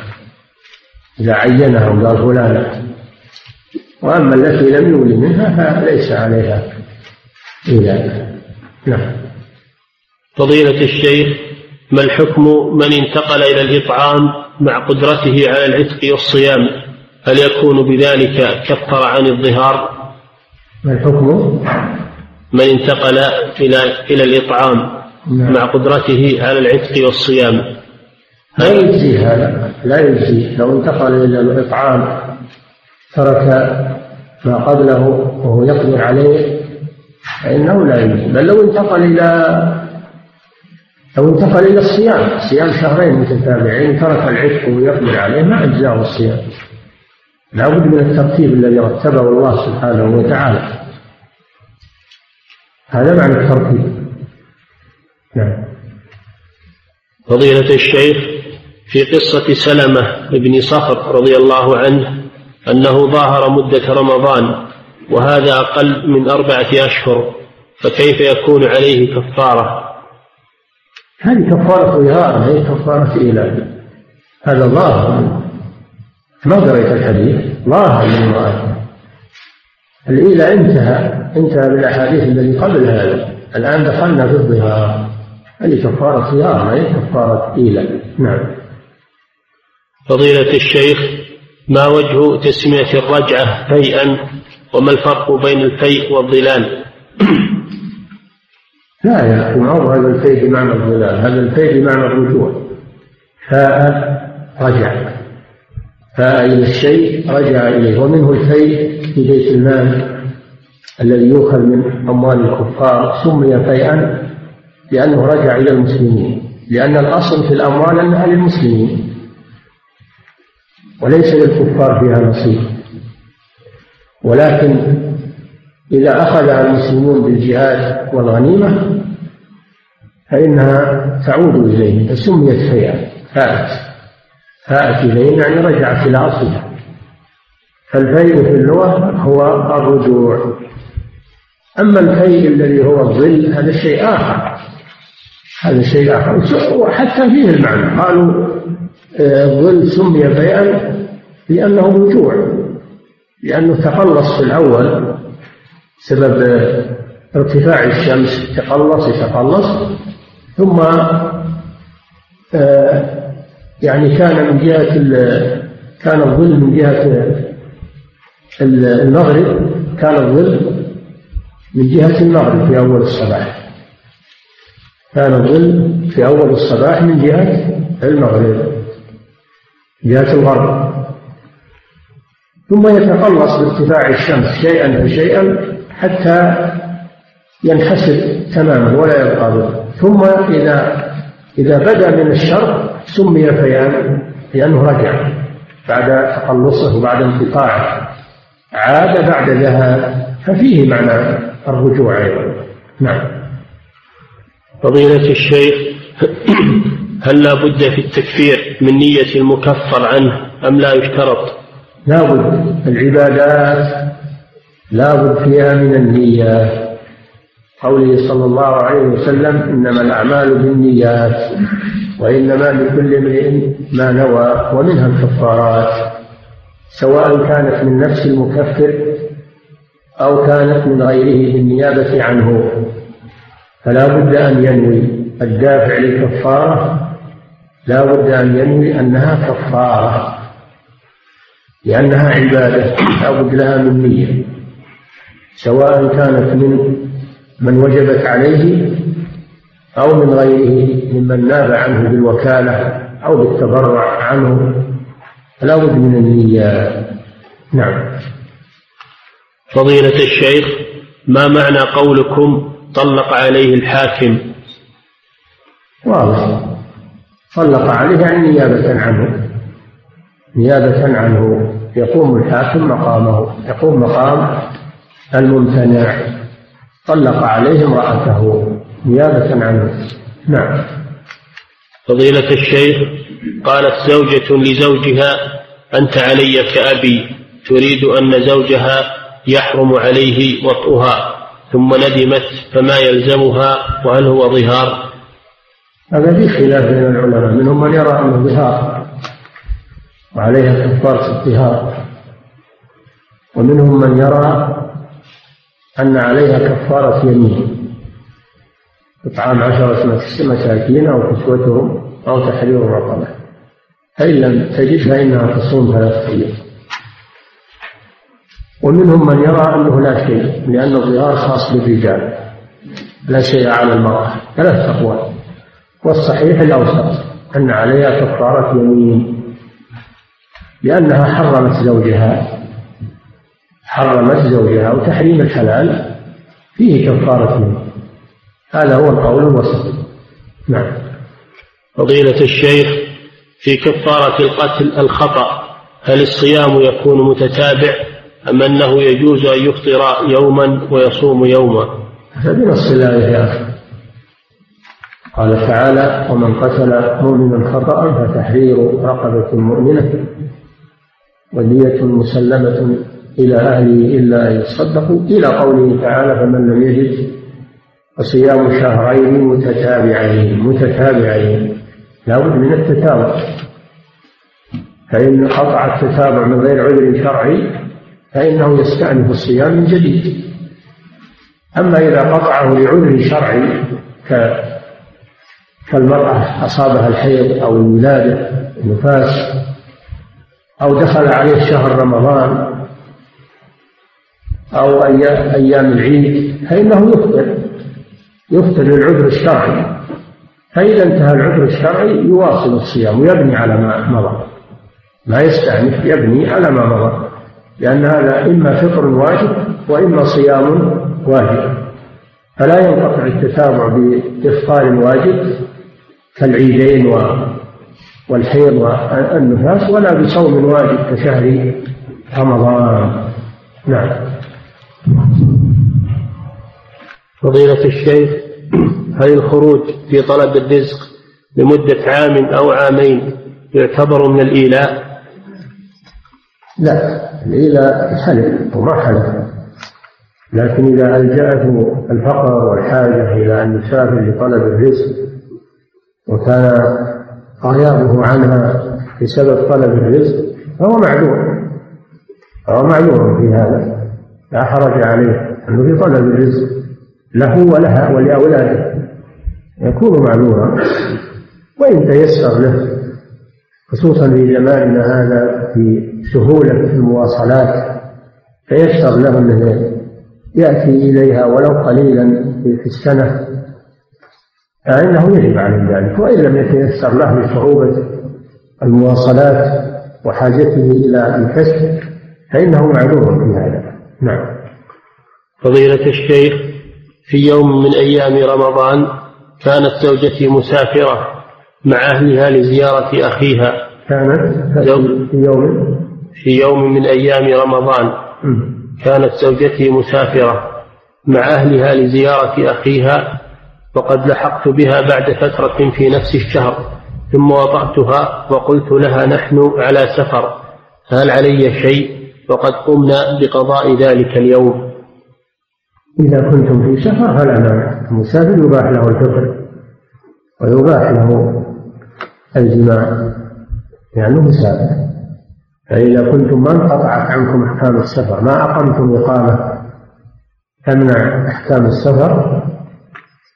إذا عينها وقال فلانة. وأما التي لم يولي منها فليس عليها إلا نعم. فضيلة الشيخ ما الحكم من انتقل إلى الإطعام مع قدرته على العتق والصيام؟ هل يكون بذلك كفر عن الظهار؟ ما الحكم؟ من انتقل إلى إلى الإطعام نعم. مع قدرته على العتق والصيام؟ لا يجزي هذا لا يجزي. لو انتقل إلى الإطعام ترك ما قبله وهو يقدر عليه فإنه لا يجزي بل لو انتقل إلى لو انتقل إلى الصيام صيام شهرين متتابعين ترك العتق ويقدر عليه ما أجزاه الصيام. لا بد من الترتيب الذي رتبه الله سبحانه وتعالى. هذا معنى الترتيب. نعم. فضيلة الشيخ في قصة سلمة بن صخر رضي الله عنه أنه ظاهر مدة رمضان وهذا أقل من أربعة أشهر فكيف يكون عليه كفارة؟ هذه كفارة إظهار هي كفارة إيلاء هذا ظاهر. ما قريت الحديث؟ ظاهر من الإيلاء انتهى انتهى بالأحاديث الذي قبل هذا. الآن دخلنا في الظهار. هذه كفارة صيام هي كفارة إيلاء نعم. فضيلة الشيخ ما وجه تسمية الرجعة فيئا وما الفرق بين الفيء والظلال؟ لا يا أخي ما هو هذا الفيء بمعنى الظلال؟ هذا الفيء بمعنى الرجوع. فاء رجع. فاء إلى الشيء رجع إليه. ومنه الفيء في بيت المال الذي يؤخذ من أموال الكفار سمي فيئا لأنه رجع إلى المسلمين. لأن الأصل في الأموال أنها للمسلمين. وليس للكفار فيها نصيب. ولكن إذا أخذها المسلمون بالجهاد والغنيمة فإنها تعود إليهم فسميت فيئة فاءت فاءت إليهم يعني رجعت إلى أصلها. فالفيء في اللغة هو الرجوع. أما الفيء الذي هو الظل هذا شيء آخر. هذا شيء آخر. وحتى فيه المعنى. قالوا آه، الظل سمي فيئا لأنه رجوع. لأنه تقلص في الأول سبب ارتفاع الشمس تقلص يتقلص ثم آه، يعني كان من جهة كان الظل من جهة المغرب كان الظل من جهة المغرب في أول الصباح. كان الظل في أول الصباح من جهة المغرب جهة الغرب. ثم يتقلص بارتفاع الشمس شيئا فشيئا حتى ينحسر تماما ولا يبقى ثم إذا إذا بدا من الشرق سمي فيان لأنه رجع بعد تقلصه وبعد انقطاعه. عاد بعد ذهاب. ففيه معنى الرجوع أيضا. نعم. فضيلة الشيخ هل لا بد في التكفير من نية المكفر عنه أم لا يشترط؟ لا بد العبادات لا بد فيها من النية. قوله صلى الله عليه وسلم إنما الأعمال بالنيات وإنما لكل امرئ ما نوى ومنها الكفارات سواء كانت من نفس المكفر أو كانت من غيره بالنيابة عنه. فلا بد أن ينوي الدافع للكفارة لا بد أن ينوي أنها كفارة. لأنها عبادة لا بد لها من نية سواء كانت من من وجبت عليه أو من غيره ممن ناب عنه بالوكالة أو بالتبرع عنه. فلا بد من النية. نعم. فضيلة الشيخ ما معنى قولكم طلق عليه الحاكم؟ واضح. طلق عليه يعني نيابة عنه. نيابة عنه. يقوم الحاكم مقامه يقوم مقام الممتنع. طلق عليه امرأته. نيابة عنه. نعم. فضيلة الشيخ قالت زوجة لزوجها أنت علي كأبي تريد أن زوجها يحرم عليه وطئها ثم ندمت فما يلزمها وهل هو ظهار؟ هذا في خلاف بين العلماء منهم من يرى أنه ظهار. وعليها كفاره الظهار ومنهم من يرى أن عليها كفارة يمين إطعام عشرة مساكين أو كسوتهم أو تحرير رقبة فإن لم تجد فإنها تصوم ثلاثة أيام ومنهم من يرى أنه لا شيء لأن الظهار خاص بالرجال. لا شيء على المرأة. ثلاث أقوال. والصحيح الأوسط أن عليها كفارة يمين لأنها حرمت زوجها حرمت زوجها وتحريم الحلال فيه كفارة يمين هذا هو القول الوسط. نعم. فضيلة الشيخ في كفارة القتل الخطأ هل الصيام يكون متتابع أم أنه يجوز أن يفطر يوما ويصوم يوما؟ هذا بنص الله يا أخي. قال تعالى ومن قتل مؤمنا خطأ فتحرير رقبة مؤمنة. ودية مسلمة إلى أهله إلا أن يصدقوا. إلى قوله تعالى فمن لم يجد فصيام شهرين متتابعين. متتابعين. لا بد من التتابع. فإن قطع التتابع من غير عذر شرعي فإنه يستأنف الصيام من جديد. أما إذا قطعه لعذر شرعي كالمرأة أصابها الحيض أو الولادة النفاس أو دخل عليه شهر رمضان أو أيام العيد فإنه يفطر. يفطر للعذر الشرعي. فإذا انتهى العذر الشرعي يواصل الصيام ويبني على ما مضى. ما يستأنف يبني على ما مضى. لأن هذا إما فطر واجب وإما صيام واجب. فلا ينقطع التتابع بإفطار واجب كالعيدين والحيض والنفاس ولا بصوم واجب كشهر رمضان. نعم. فضيلة الشيخ هل الخروج في طلب الرزق لمدة عام أو عامين يعتبر من الإيلاء؟ لا الإيلاء حلف وما حلف. لكن إذا ألجأته الفقر والحاجة إلى أن يسافر لطلب الرزق وكان غيابه عنها بسبب طلب الرزق فهو معذور. فهو معذور في هذا. لا حرج عليه أنه في طلب الرزق له ولها ولأولاده. يكون معذورا وإن تيسر له خصوصا في زماننا هذا في سهولة المواصلات تيسر له أنه يأتي إليها ولو قليلا في السنة فإنه يجب عليه ذلك وإن لم يتيسر له لصعوبة المواصلات وحاجته إلى الكسب فإنه معذور في هذا نعم. فضيلة الشيخ في يوم من أيام رمضان كانت زوجتي مسافرة مع أهلها لزيارة أخيها. كانت في يوم في يوم؟ من أيام رمضان كانت زوجتي مسافرة مع أهلها لزيارة أخيها وقد لحقت بها بعد فترة في نفس الشهر ثم وضعتها وقلت لها نحن على سفر هل علي شيء؟ وقد قمنا بقضاء ذلك اليوم. إذا كنتم في سفر فلا مانع المسافر يباح له الفطر ويباح له الجماع. لأنه مسافر. فإذا كنتم ما انقطعت عنكم أحكام السفر ما أقمتم إقامة تمنع أحكام السفر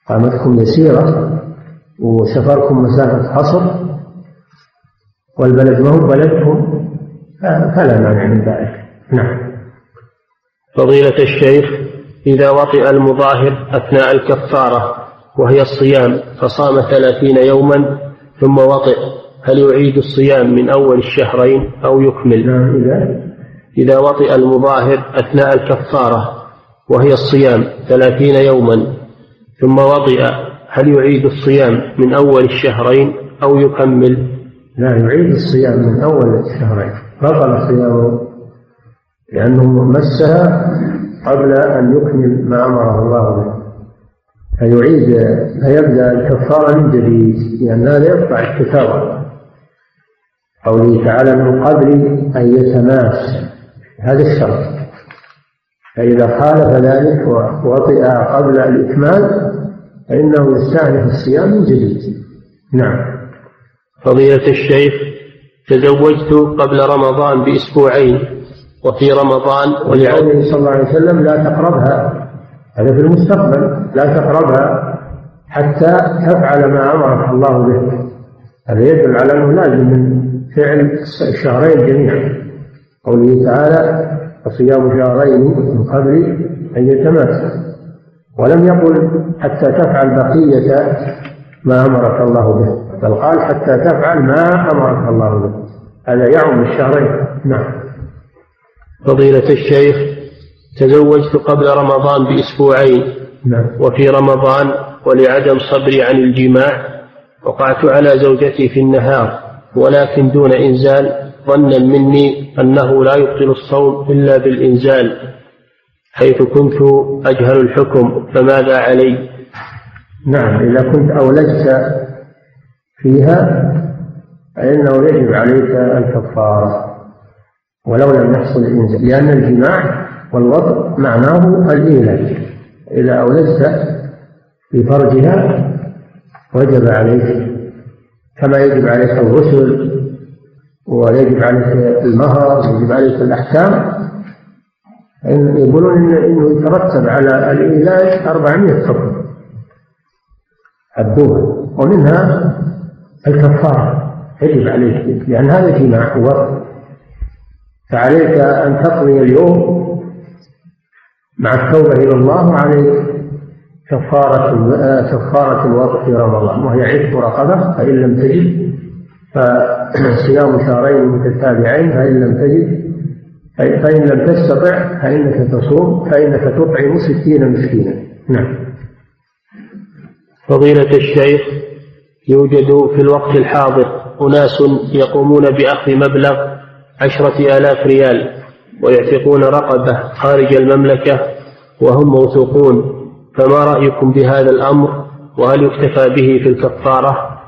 قامتكم يسيرة وسفركم مسافة حصر والبلد ما هو بلدكم فلا مانع من ذلك. نعم. فضيلة الشيخ إذا وطئ المظاهر أثناء الكفارة وهي الصيام فصام ثلاثين يوما ثم وطئ هل يعيد الصيام من أول الشهرين أو يكمل؟ نعم إذا؟ إذا وطئ المظاهر أثناء الكفارة وهي الصيام ثلاثين يوما ثم وطئ هل يعيد الصيام من أول الشهرين أو يكمل؟ لا يعيد الصيام من أول الشهرين. بطل صيامه لأنه مسها قبل أن يكمل ما أمره الله به. فيعيد فيبدأ الكفارة من جديد لأن هذا يقطع الكتابة قوله تعالى من قبل أن يتماس. هذا الشرط. فإذا خالف ذلك ووطئ قبل الإكمال فإنه يستأنف الصيام من جديد. نعم. فضيلة الشيخ تزوجت قبل رمضان بأسبوعين وفي رمضان ولقوله صلى الله عليه وسلم لا تقربها. هذا في المستقبل. لا تقربها حتى تفعل ما أمرك الله به. هذا يدل على أنه لازم من فعل الشهرين جميعا. قوله تعالى فصيام شهرين من قبل أن يتماسا ولم يقل حتى تفعل بقية ما أمرك الله به بل قال حتى تفعل ما أمرك الله به. هذا يعم الشهرين. نعم. فضيلة الشيخ تزوجت قبل رمضان بأسبوعين نعم. وفي رمضان ولعدم صبري عن الجماع وقعت على زوجتي في النهار ولكن دون إنزال ظنا مني أنه لا يبطل الصوم إلا بالإنزال. حيث كنت أجهل الحكم فماذا علي؟ نعم إذا كنت أولجت فيها فإنه يجب عليك الكفارة ولو لم يحصل الإنزال لأن الجماع والوضع معناه الإيلاج. إذا أولجت في فرجها وجب عليك كما يجب عليك الغسل ويجب عليك المهر ويجب عليك الأحكام يقولون إنه يترتب على الإيلاج 400 حكم الدول ومنها الكفارة. يجب عليك. لأن هذا جماع ووطن فعليك أن تقضي اليوم مع التوبة إلى الله وعليك كفارة كفارة الوضع في رمضان. وهي عتق رقبة. فإن لم تجد فصيام شهرين متتابعين. فإن لم تجد فإن لم تستطع فإنك تصوم فإنك تطعم ستين مسكينا. نعم. فضيلة الشيخ يوجد في الوقت الحاضر أناس يقومون بأخذ مبلغ عشرة آلاف ريال ويعتقون رقبة خارج المملكة وهم موثوقون. فما رأيكم بهذا الأمر؟ وهل يكتفى به في الكفارة؟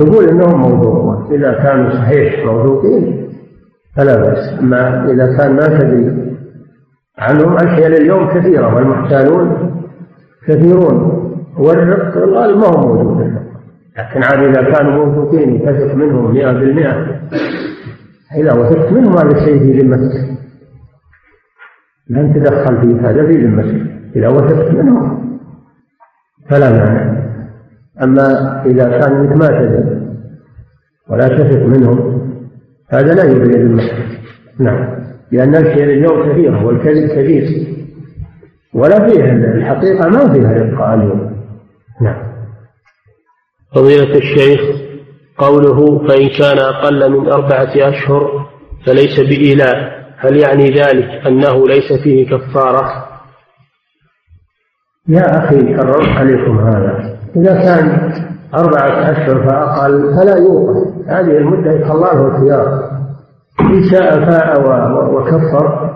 تقول إنهم موثوقون إذا كانوا صحيح موثوقين. فلا بأس. اما إذا كان ما تدري عنهم الحيل اليوم كثيرة والمحتالون كثيرون والرق الغالب ما هو موجود لكن عاد إذا كانوا موثوقين تثق منهم 100% إذا وثقت منهم هذا الشيء في ذمتك لن تدخل في هذا في ذمتك إذا وثقت منهم فلا مانع. أما إذا كان ما تدري ولا تثق منهم هذا لا يبرئ المسلم نعم. لأن الخير اليوم كثيرة والكذب كثير. ولا فيها الحقيقة ما فيها رفقة اليوم. نعم. فضيلة الشيخ قوله فإن كان أقل من أربعة أشهر فليس بإيلاء. هل يعني ذلك أنه ليس فيه كفارة؟ يا أخي كررت عليكم هذا. إذا كان أربعة أشهر فأقل فلا يوقف. هذه المدة يخلى له الخيار. إن شاء فاء وكفر.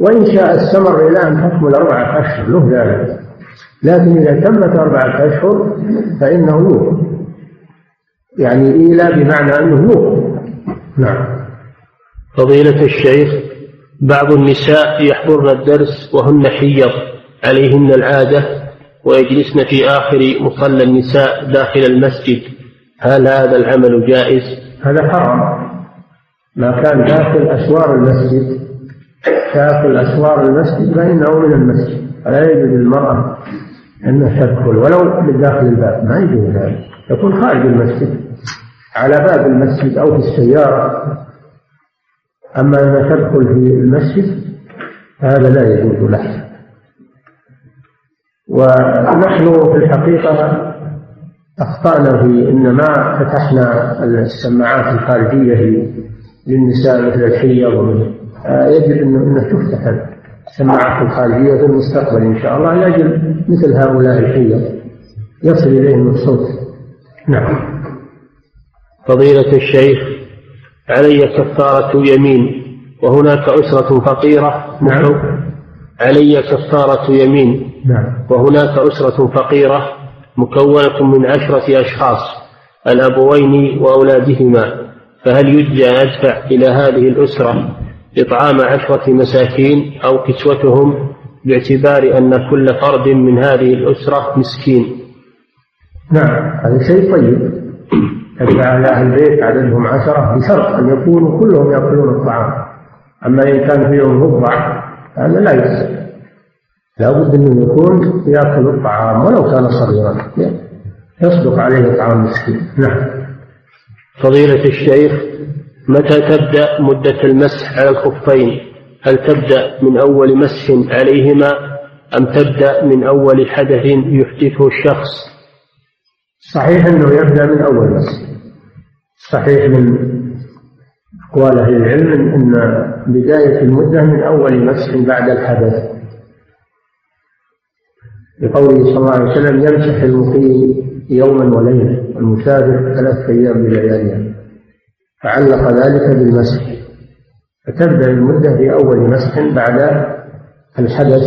وإن شاء استمر إلى أن تكمل أربعة أشهر له ذلك. لكن إذا تمت أربعة أشهر فإنه يوقف. يعني إيلى بمعنى أنه يوقف. نعم. فضيلة الشيخ بعض النساء يحضرن الدرس وهن حيض عليهن العادة ويجلسن في آخر مصلى النساء داخل المسجد. هل هذا العمل جائز؟ هذا حرام. ما كان داخل أسوار المسجد داخل أسوار المسجد فإنه من المسجد. فلا يجوز للمرأة أنها تدخل ولو من داخل الباب. ما يجوز ذلك يكون خارج المسجد على باب المسجد أو في السيارة. أما أنها تدخل في المسجد هذا لا يجوز له. ونحن في الحقيقة أخطأنا في إن ما فتحنا السماعات الخارجية للنساء مثل الحيض آه، يجب أنه تفتح السماعات الخارجية في المستقبل إن شاء الله. لأجل مثل هؤلاء الحيض يصل إليهم الصوت. نعم. فضيلة الشيخ علي كفارة يمين وهناك أسرة فقيرة. نعم. علي كفارة يمين. نعم. وهناك أسرة فقيرة مكونة من عشرة أشخاص الأبوين وأولادهما. فهل يجزى أدفع إلى هذه الأسرة إطعام عشرة مساكين أو كسوتهم باعتبار أن كل فرد من هذه الأسرة مسكين؟ نعم. هذا شيء طيب. تدفع على أهل البيت عددهم عشرة بشرط أن يكونوا كلهم يأكلون الطعام. أما إن كان فيهم ربع هذا لا يجزي لابد أنه يكون يأكل الطعام ولو كان صغيرا. يصدق عليه طعام مسكين. نعم. فضيلة الشيخ متى تبدأ مدة المسح على الخفين؟ هل تبدأ من أول مسح عليهما أم تبدأ من أول حدث يحدثه الشخص؟ صحيح أنه يبدأ من أول مسح. صحيح من أقوال أهل العلم أن بداية المدة من أول مسح بعد الحدث. لقوله صلى الله عليه وسلم يمسح المقيم يوما وليلة والمسافر ثلاثة أيام بلياليها. فعلق ذلك بالمسح. فتبدأ المدة بأول مسح بعد الحدث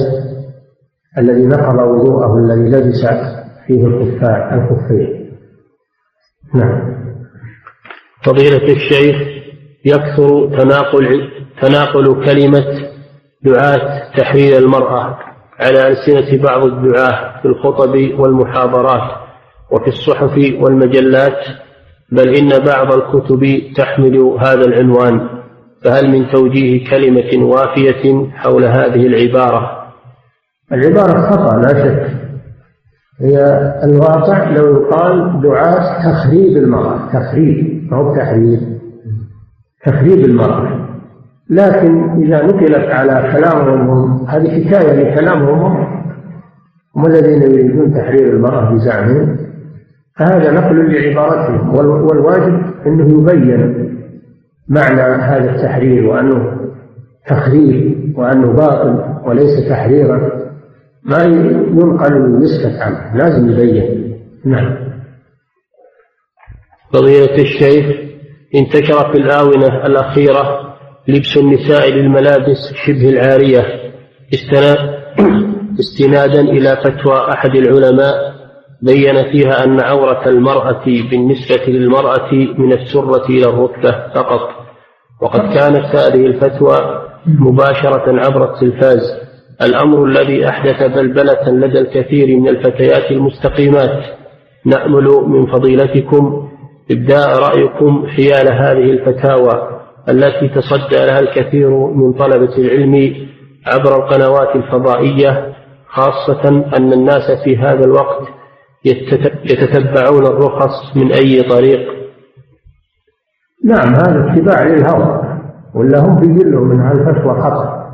الذي نقض وضوءه الذي لبس فيه الخفين نعم. فضيلة الشيخ يكثر تناقل تناقل كلمة دعاة تحرير المرأة على ألسنة بعض الدعاة في الخطب والمحاضرات وفي الصحف والمجلات بل إن بعض الكتب تحمل هذا العنوان فهل من توجيه كلمة وافية حول هذه العبارة؟ العبارة خطأ لا شك. هي الواقع لو يقال دعاة تخريب المرأة تخريب هو تحرير تخريب المرأة. لكن إذا نقلت على كلامهم هم هذه حكاية لكلامهم هم هم الذين يريدون تحرير المرأة بزعمهم فهذا نقل لعبارتهم والواجب أنه يبين معنى هذا التحرير وأنه تخريب وأنه باطل وليس تحريرا. ما ينقل ويسكت عنه لازم يبين. نعم. فضيلة الشيخ انتشر في الآونة الأخيرة لبس النساء للملابس شبه العارية استنادا إلى فتوى أحد العلماء بين فيها أن عورة المرأة بالنسبة للمرأة من السرة إلى الركبة فقط. وقد كانت هذه الفتوى مباشرة عبر التلفاز. الأمر الذي أحدث بلبلة لدى الكثير من الفتيات المستقيمات. نأمل من فضيلتكم إبداء رأيكم حيال هذه الفتاوى التي تصدى لها الكثير من طلبة العلم عبر القنوات الفضائية خاصة أن الناس في هذا الوقت يتتبعون الرخص من أي طريق. نعم هذا اتباع للهوى ولا هم بيجلوا من هالفتوى خطأ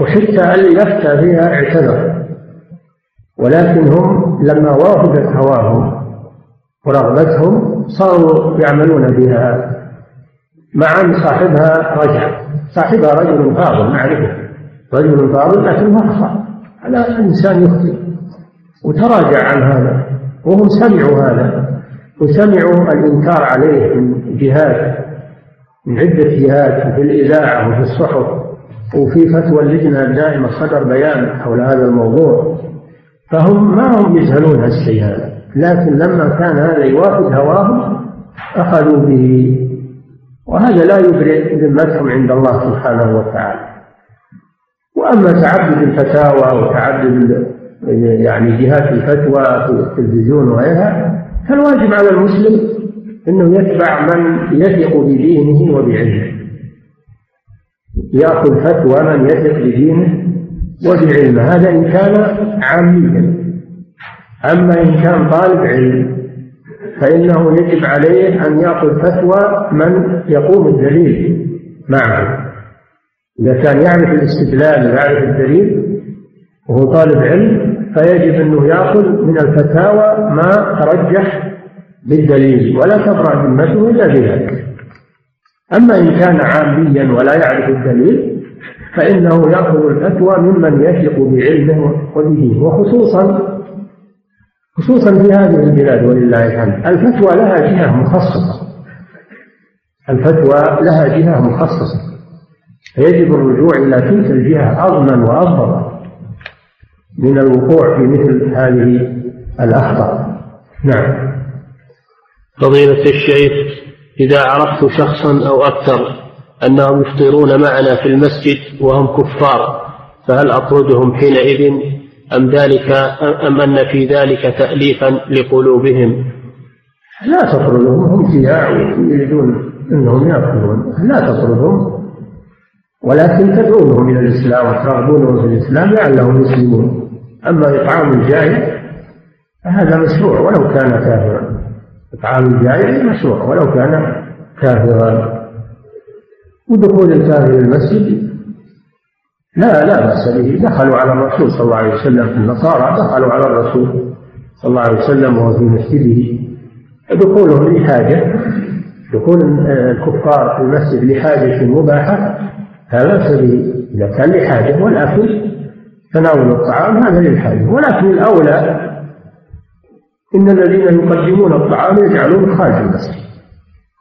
وحتى اللي يفتى فيها اعتذر. ولكن هم لما وافقت هواهم ورغبتهم صاروا يعملون بها. مع أن صاحبها رجع. صاحبها رجل فاضل معرفة رجل فاضل لكنه أخطأ هذا الإنسان يخطئ. وتراجع عن هذا. وهم سمعوا هذا. وسمعوا الإنكار عليه من جهات من عدة جهات في الإذاعة وفي الصحف. وفي فتوى اللجنة الدائمة صدر بيان حول هذا الموضوع. فهم ما هم يجهلون هالشيء هذا. لكن لما كان هذا يوافق هواهم أخذوا به. وهذا لا يبرئ ذمتهم عند الله سبحانه وتعالى. وأما تعدد الفتاوى وتعدد يعني جهات الفتوى في التلفزيون وغيرها فالواجب على المسلم إنه يتبع من يثق بدينه وبعلمه. يأخذ فتوى من يثق بدينه وبعلمه. هذا إن كان عاميا. أما إن كان طالب علم فإنه يجب عليه أن ياخذ فتوى من يقوم الدليل معه. إذا كان يعرف الاستدلال ويعرف الدليل وهو طالب علم فيجب أنه يأخذ من الفتاوى ما ترجح بالدليل ولا تبرأ ذمته إلا بذلك. أما إن كان عاميا ولا يعرف الدليل فإنه يأخذ الفتوى ممن يثق بعلمه وبه وخصوصا خصوصا في هذه البلاد ولله الحمد. الفتوى لها جهة مخصصة. الفتوى لها جهة مخصصة. فيجب الرجوع إلى تلك الجهة أضمن وأضبط من الوقوع في مثل هذه الأخطاء. نعم. فضيلة الشيخ إذا عرفت شخصا أو أكثر أنهم يفطرون معنا في المسجد وهم كفار فهل أطردهم حينئذ؟ أم ذلك أم أن في ذلك تأليفا لقلوبهم؟ لا تطردهم هم جياع يريدون أنهم يأكلون لا تطردهم ولكن تدعونهم إلى الإسلام وترغبونهم في الإسلام لعلهم يسلمون. أما إطعام الجاهل فهذا مشروع ولو كان كافرا. إطعام الجاهل مشروع ولو كان كافرا. ودخول الكافر المسجد لا لا بأس به. دخلوا على الرسول صلى الله عليه وسلم. النصارى دخلوا على الرسول صلى الله عليه وسلم وهو في مسجده. دخولهم لحاجة دخول الكفار في المسجد لحاجة مباحة هذا سبيل إذا كان لحاجة والأكل تناول الطعام هذا للحاجة. ولكن الأولى إن الذين يقدمون الطعام يجعلون خارج المسجد.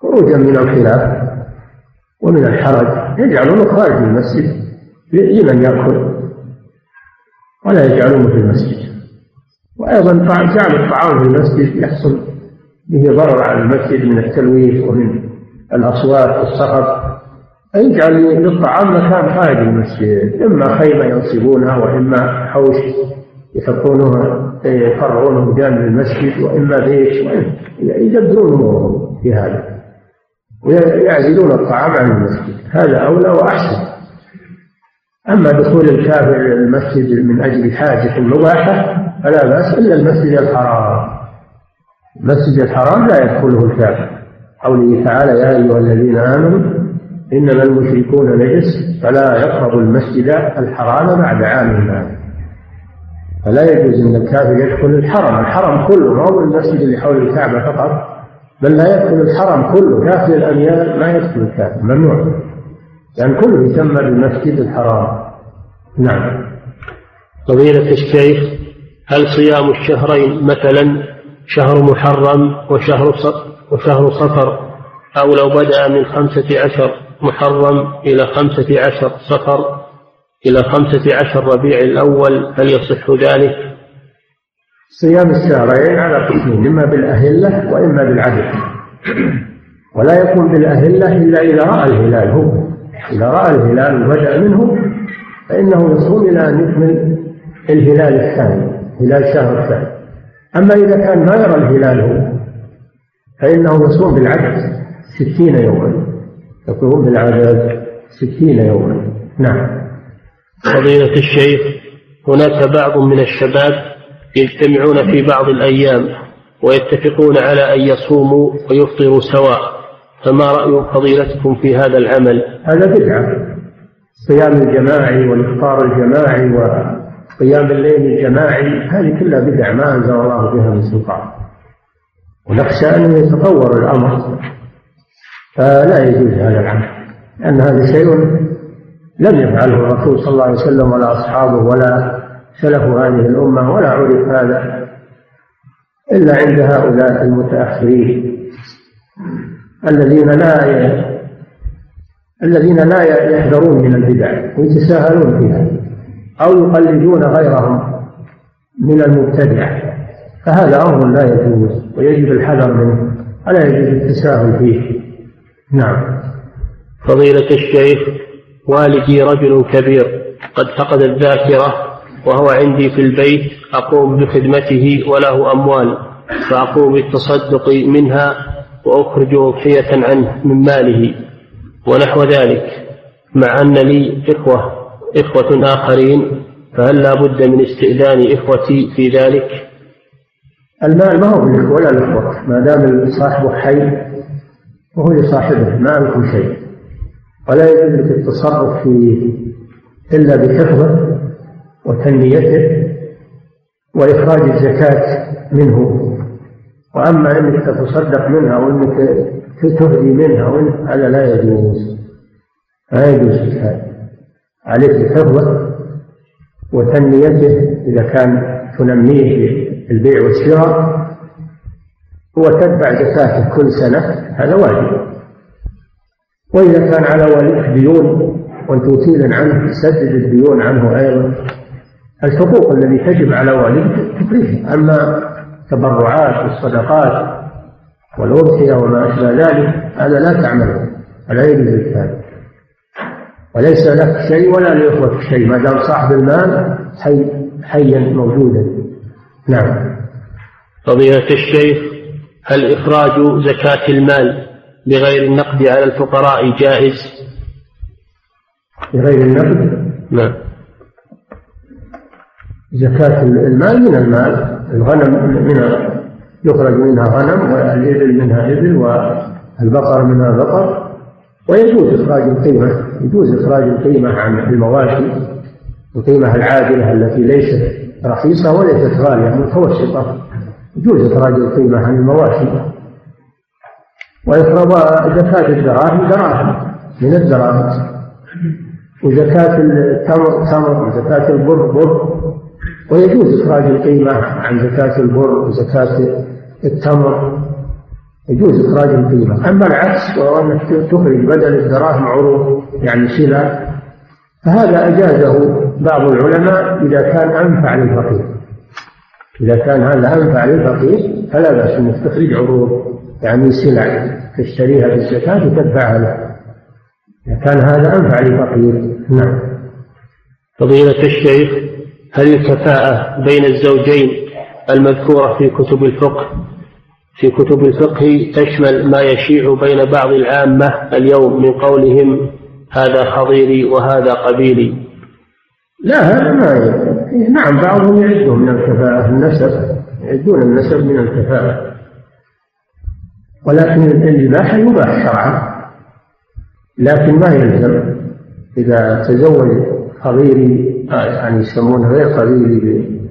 خروجا من الخلاف ومن الحرج يجعلونه خارج المسجد. لمن يأكل ولا يجعلونه في المسجد. وأيضا جعل الطعام في المسجد يحصل به ضرر على المسجد من التلويث ومن الأصوات والصخب يجعل للطعام مكان خارج المسجد إما خيمة ينصبونها وإما حوش يحطونه يفرعونه بجانب المسجد وإما بيت يدبرون أمورهم في هذا. ويعزلون الطعام عن المسجد. هذا أولى وأحسن. أما دخول الكافر المسجد من أجل حاجة مباحة فلا بأس إلا المسجد الحرام. المسجد الحرام لا يدخله الكافر. قوله تعالى يا أيها الذين آمنوا إنما المشركون نجس فلا يقربوا المسجد الحرام بعد عامهم هذا فلا يجوز أن الكافر يدخل الحرم. الحرم كله ما هو المسجد اللي حول الكعبة فقط بل لا يدخل الحرم كله. كافر الأميال ما يدخل الكافر ممنوع. يعني كله يسمى بالمسجد الحرام. نعم. فضيلة الشيخ هل صيام الشهرين مثلا شهر محرم وشهر وشهر صفر أو لو بدأ من خمسة عشر محرم إلى خمسة عشر صفر إلى خمسة عشر ربيع الأول هل يصح ذلك؟ صيام الشهرين على قسمين إما بالأهلة وإما بالعدد ولا يكون بالأهلة إلا إذا رأى الهلال هو. إذا رأى الهلال وبدأ منه فإنه يصوم إلى أن يكمل الهلال الثاني هلال الشهر الثاني. أما إذا كان ما يرى الهلال هو فإنه يصوم بالعدد ستين يوما. يصوم بالعدد ستين يوما. نعم. فضيلة الشيخ هناك بعض من الشباب يجتمعون في بعض الأيام ويتفقون على أن يصوموا ويفطروا سواء. فما رأي فضيلتكم في هذا العمل؟ هذا بدعة. الصيام الجماعي والإفطار الجماعي وقيام الليل الجماعي هذه كلها بدع ما أنزل الله بها من سلطان. ونخشى أن يتطور الأمر. فلا يجوز هذا العمل لأن هذا شيء لم يفعله الرسول صلى الله عليه وسلم ولا أصحابه ولا سلف هذه الأمة ولا عرف هذا إلا عند هؤلاء المتأخرين. الذين لا الذين لا يحذرون من البدع ويتساهلون فيها أو يقلدون غيرهم من المبتدع. فهذا أمر لا يجوز ويجب الحذر منه ولا يجوز التساهل فيه. نعم. فضيلة الشيخ والدي رجل كبير قد فقد الذاكرة وهو عندي في البيت أقوم بخدمته وله أموال فأقوم بالتصدق منها وأخرج أضحية عنه من ماله ونحو ذلك مع أن لي إخوة إخوة آخرين فهل لا بد من استئذان إخوتي في ذلك؟ المال ما هو بالإخوة ولا الإخوة ما دام صاحبه حي وهو لصاحبه ما لكم شيء ولا يجوز لك التصرف فيه إلا بحفظه وتنميته وإخراج الزكاة منه وأما أنك تتصدق منها أو أنك تهدي منها هذا لا يجوز. لا يجوز هذا عليك حفظه وتنميته إذا كان تنميه في البيع والشراء وتتبع زكاته كل سنة. هذا واجب. وإذا كان على والدك ديون وأنت وكيلا عنه تسدد الديون عنه أيضا. الحقوق الذي تجب على والدك تكريه أما التبرعات والصدقات والأضحية وما أشبه ذلك هذا لا تعمله ولا يجوز لك وليس لك شيء ولا لإخوتك شيء ما دام صاحب المال حي حيا موجودا. نعم. فضيلة الشيخ هل إخراج زكاة المال بغير النقد على الفقراء جائز؟ بغير النقد؟ نعم. زكاة المال من المال. الغنم من يخرج منها غنم والإبل منها إبل والبقر منها بقر. ويجوز إخراج القيمة يجوز إخراج القيمة عن المواشي القيمة العادلة التي ليست رخيصة وليست غالية متوسطة. يجوز إخراج القيمة عن المواشي. ويفرض زكاة الدراهم دراهم من الدراهم. وزكاة التمر تمر وزكاة البر بر. ويجوز إخراج القيمة عن زكاة البر وزكاة التمر. يجوز إخراج القيمة. أما العكس وهو أنك تخرج بدل الدراهم عروض يعني سلع فهذا أجازه بعض العلماء إذا كان أنفع للفقير. إذا كان هذا أنفع للفقير فلا بأس أنك تخرج عروض يعني سلع تشتريها بالزكاة وتدفعها له. إذا كان هذا أنفع للفقير نعم. فضيلة الشيخ هل الكفاءة بين الزوجين المذكورة في كتب الفقه؟ في كتب الفقه تشمل ما يشيع بين بعض العامة اليوم من قولهم هذا خضيري وهذا قبيلي. لا هذا ما نعم بعضهم يعدون من الكفاءة النسب يعدون النسب من الكفاءة. ولكن الإباحة يباح شرعا لكن ما يلزم إذا تزوج خضيري يعني يسمونه غير قبيلي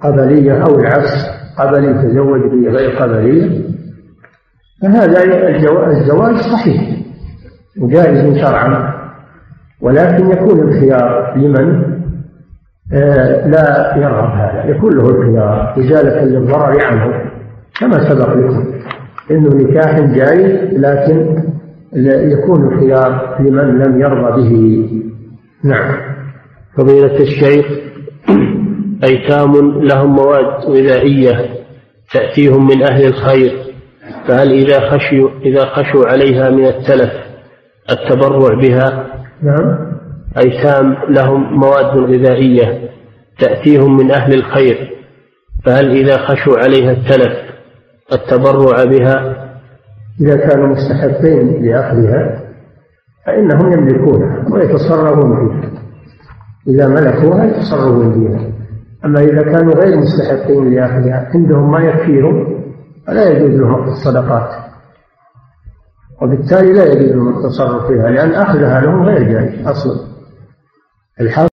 بقبلية أو العكس قبلي تزوج بغير قبلية فهذا الزواج صحيح وجائز شرعا ولكن يكون الخيار لمن؟ آه، لا يرغب هذا يكون له الخيار إزالة للضرر عنه كما سبق لكم. إنه نكاح جائز لكن يكون الخيار لمن لم يرضى به. نعم. فضيلة الشيخ أيتام لهم مواد غذائية تأتيهم من أهل الخير فهل إذا خشوا إذا خشوا عليها من التلف التبرع بها؟ نعم. أيتام لهم مواد غذائية تأتيهم من أهل الخير فهل إذا خشوا عليها التلف التبرع بها؟ إذا كانوا مستحقين لأخذها فإنهم يملكونها ويتصرفون فيها. إذا ملكوها يتصرفون فيها. أما إذا كانوا غير مستحقين لأخذها عندهم ما يكفيهم فلا يجوز لهم الصدقات. وبالتالي لا يجوز لهم التصرف فيها لأن أخذها لهم غير جائز أصلا. الحق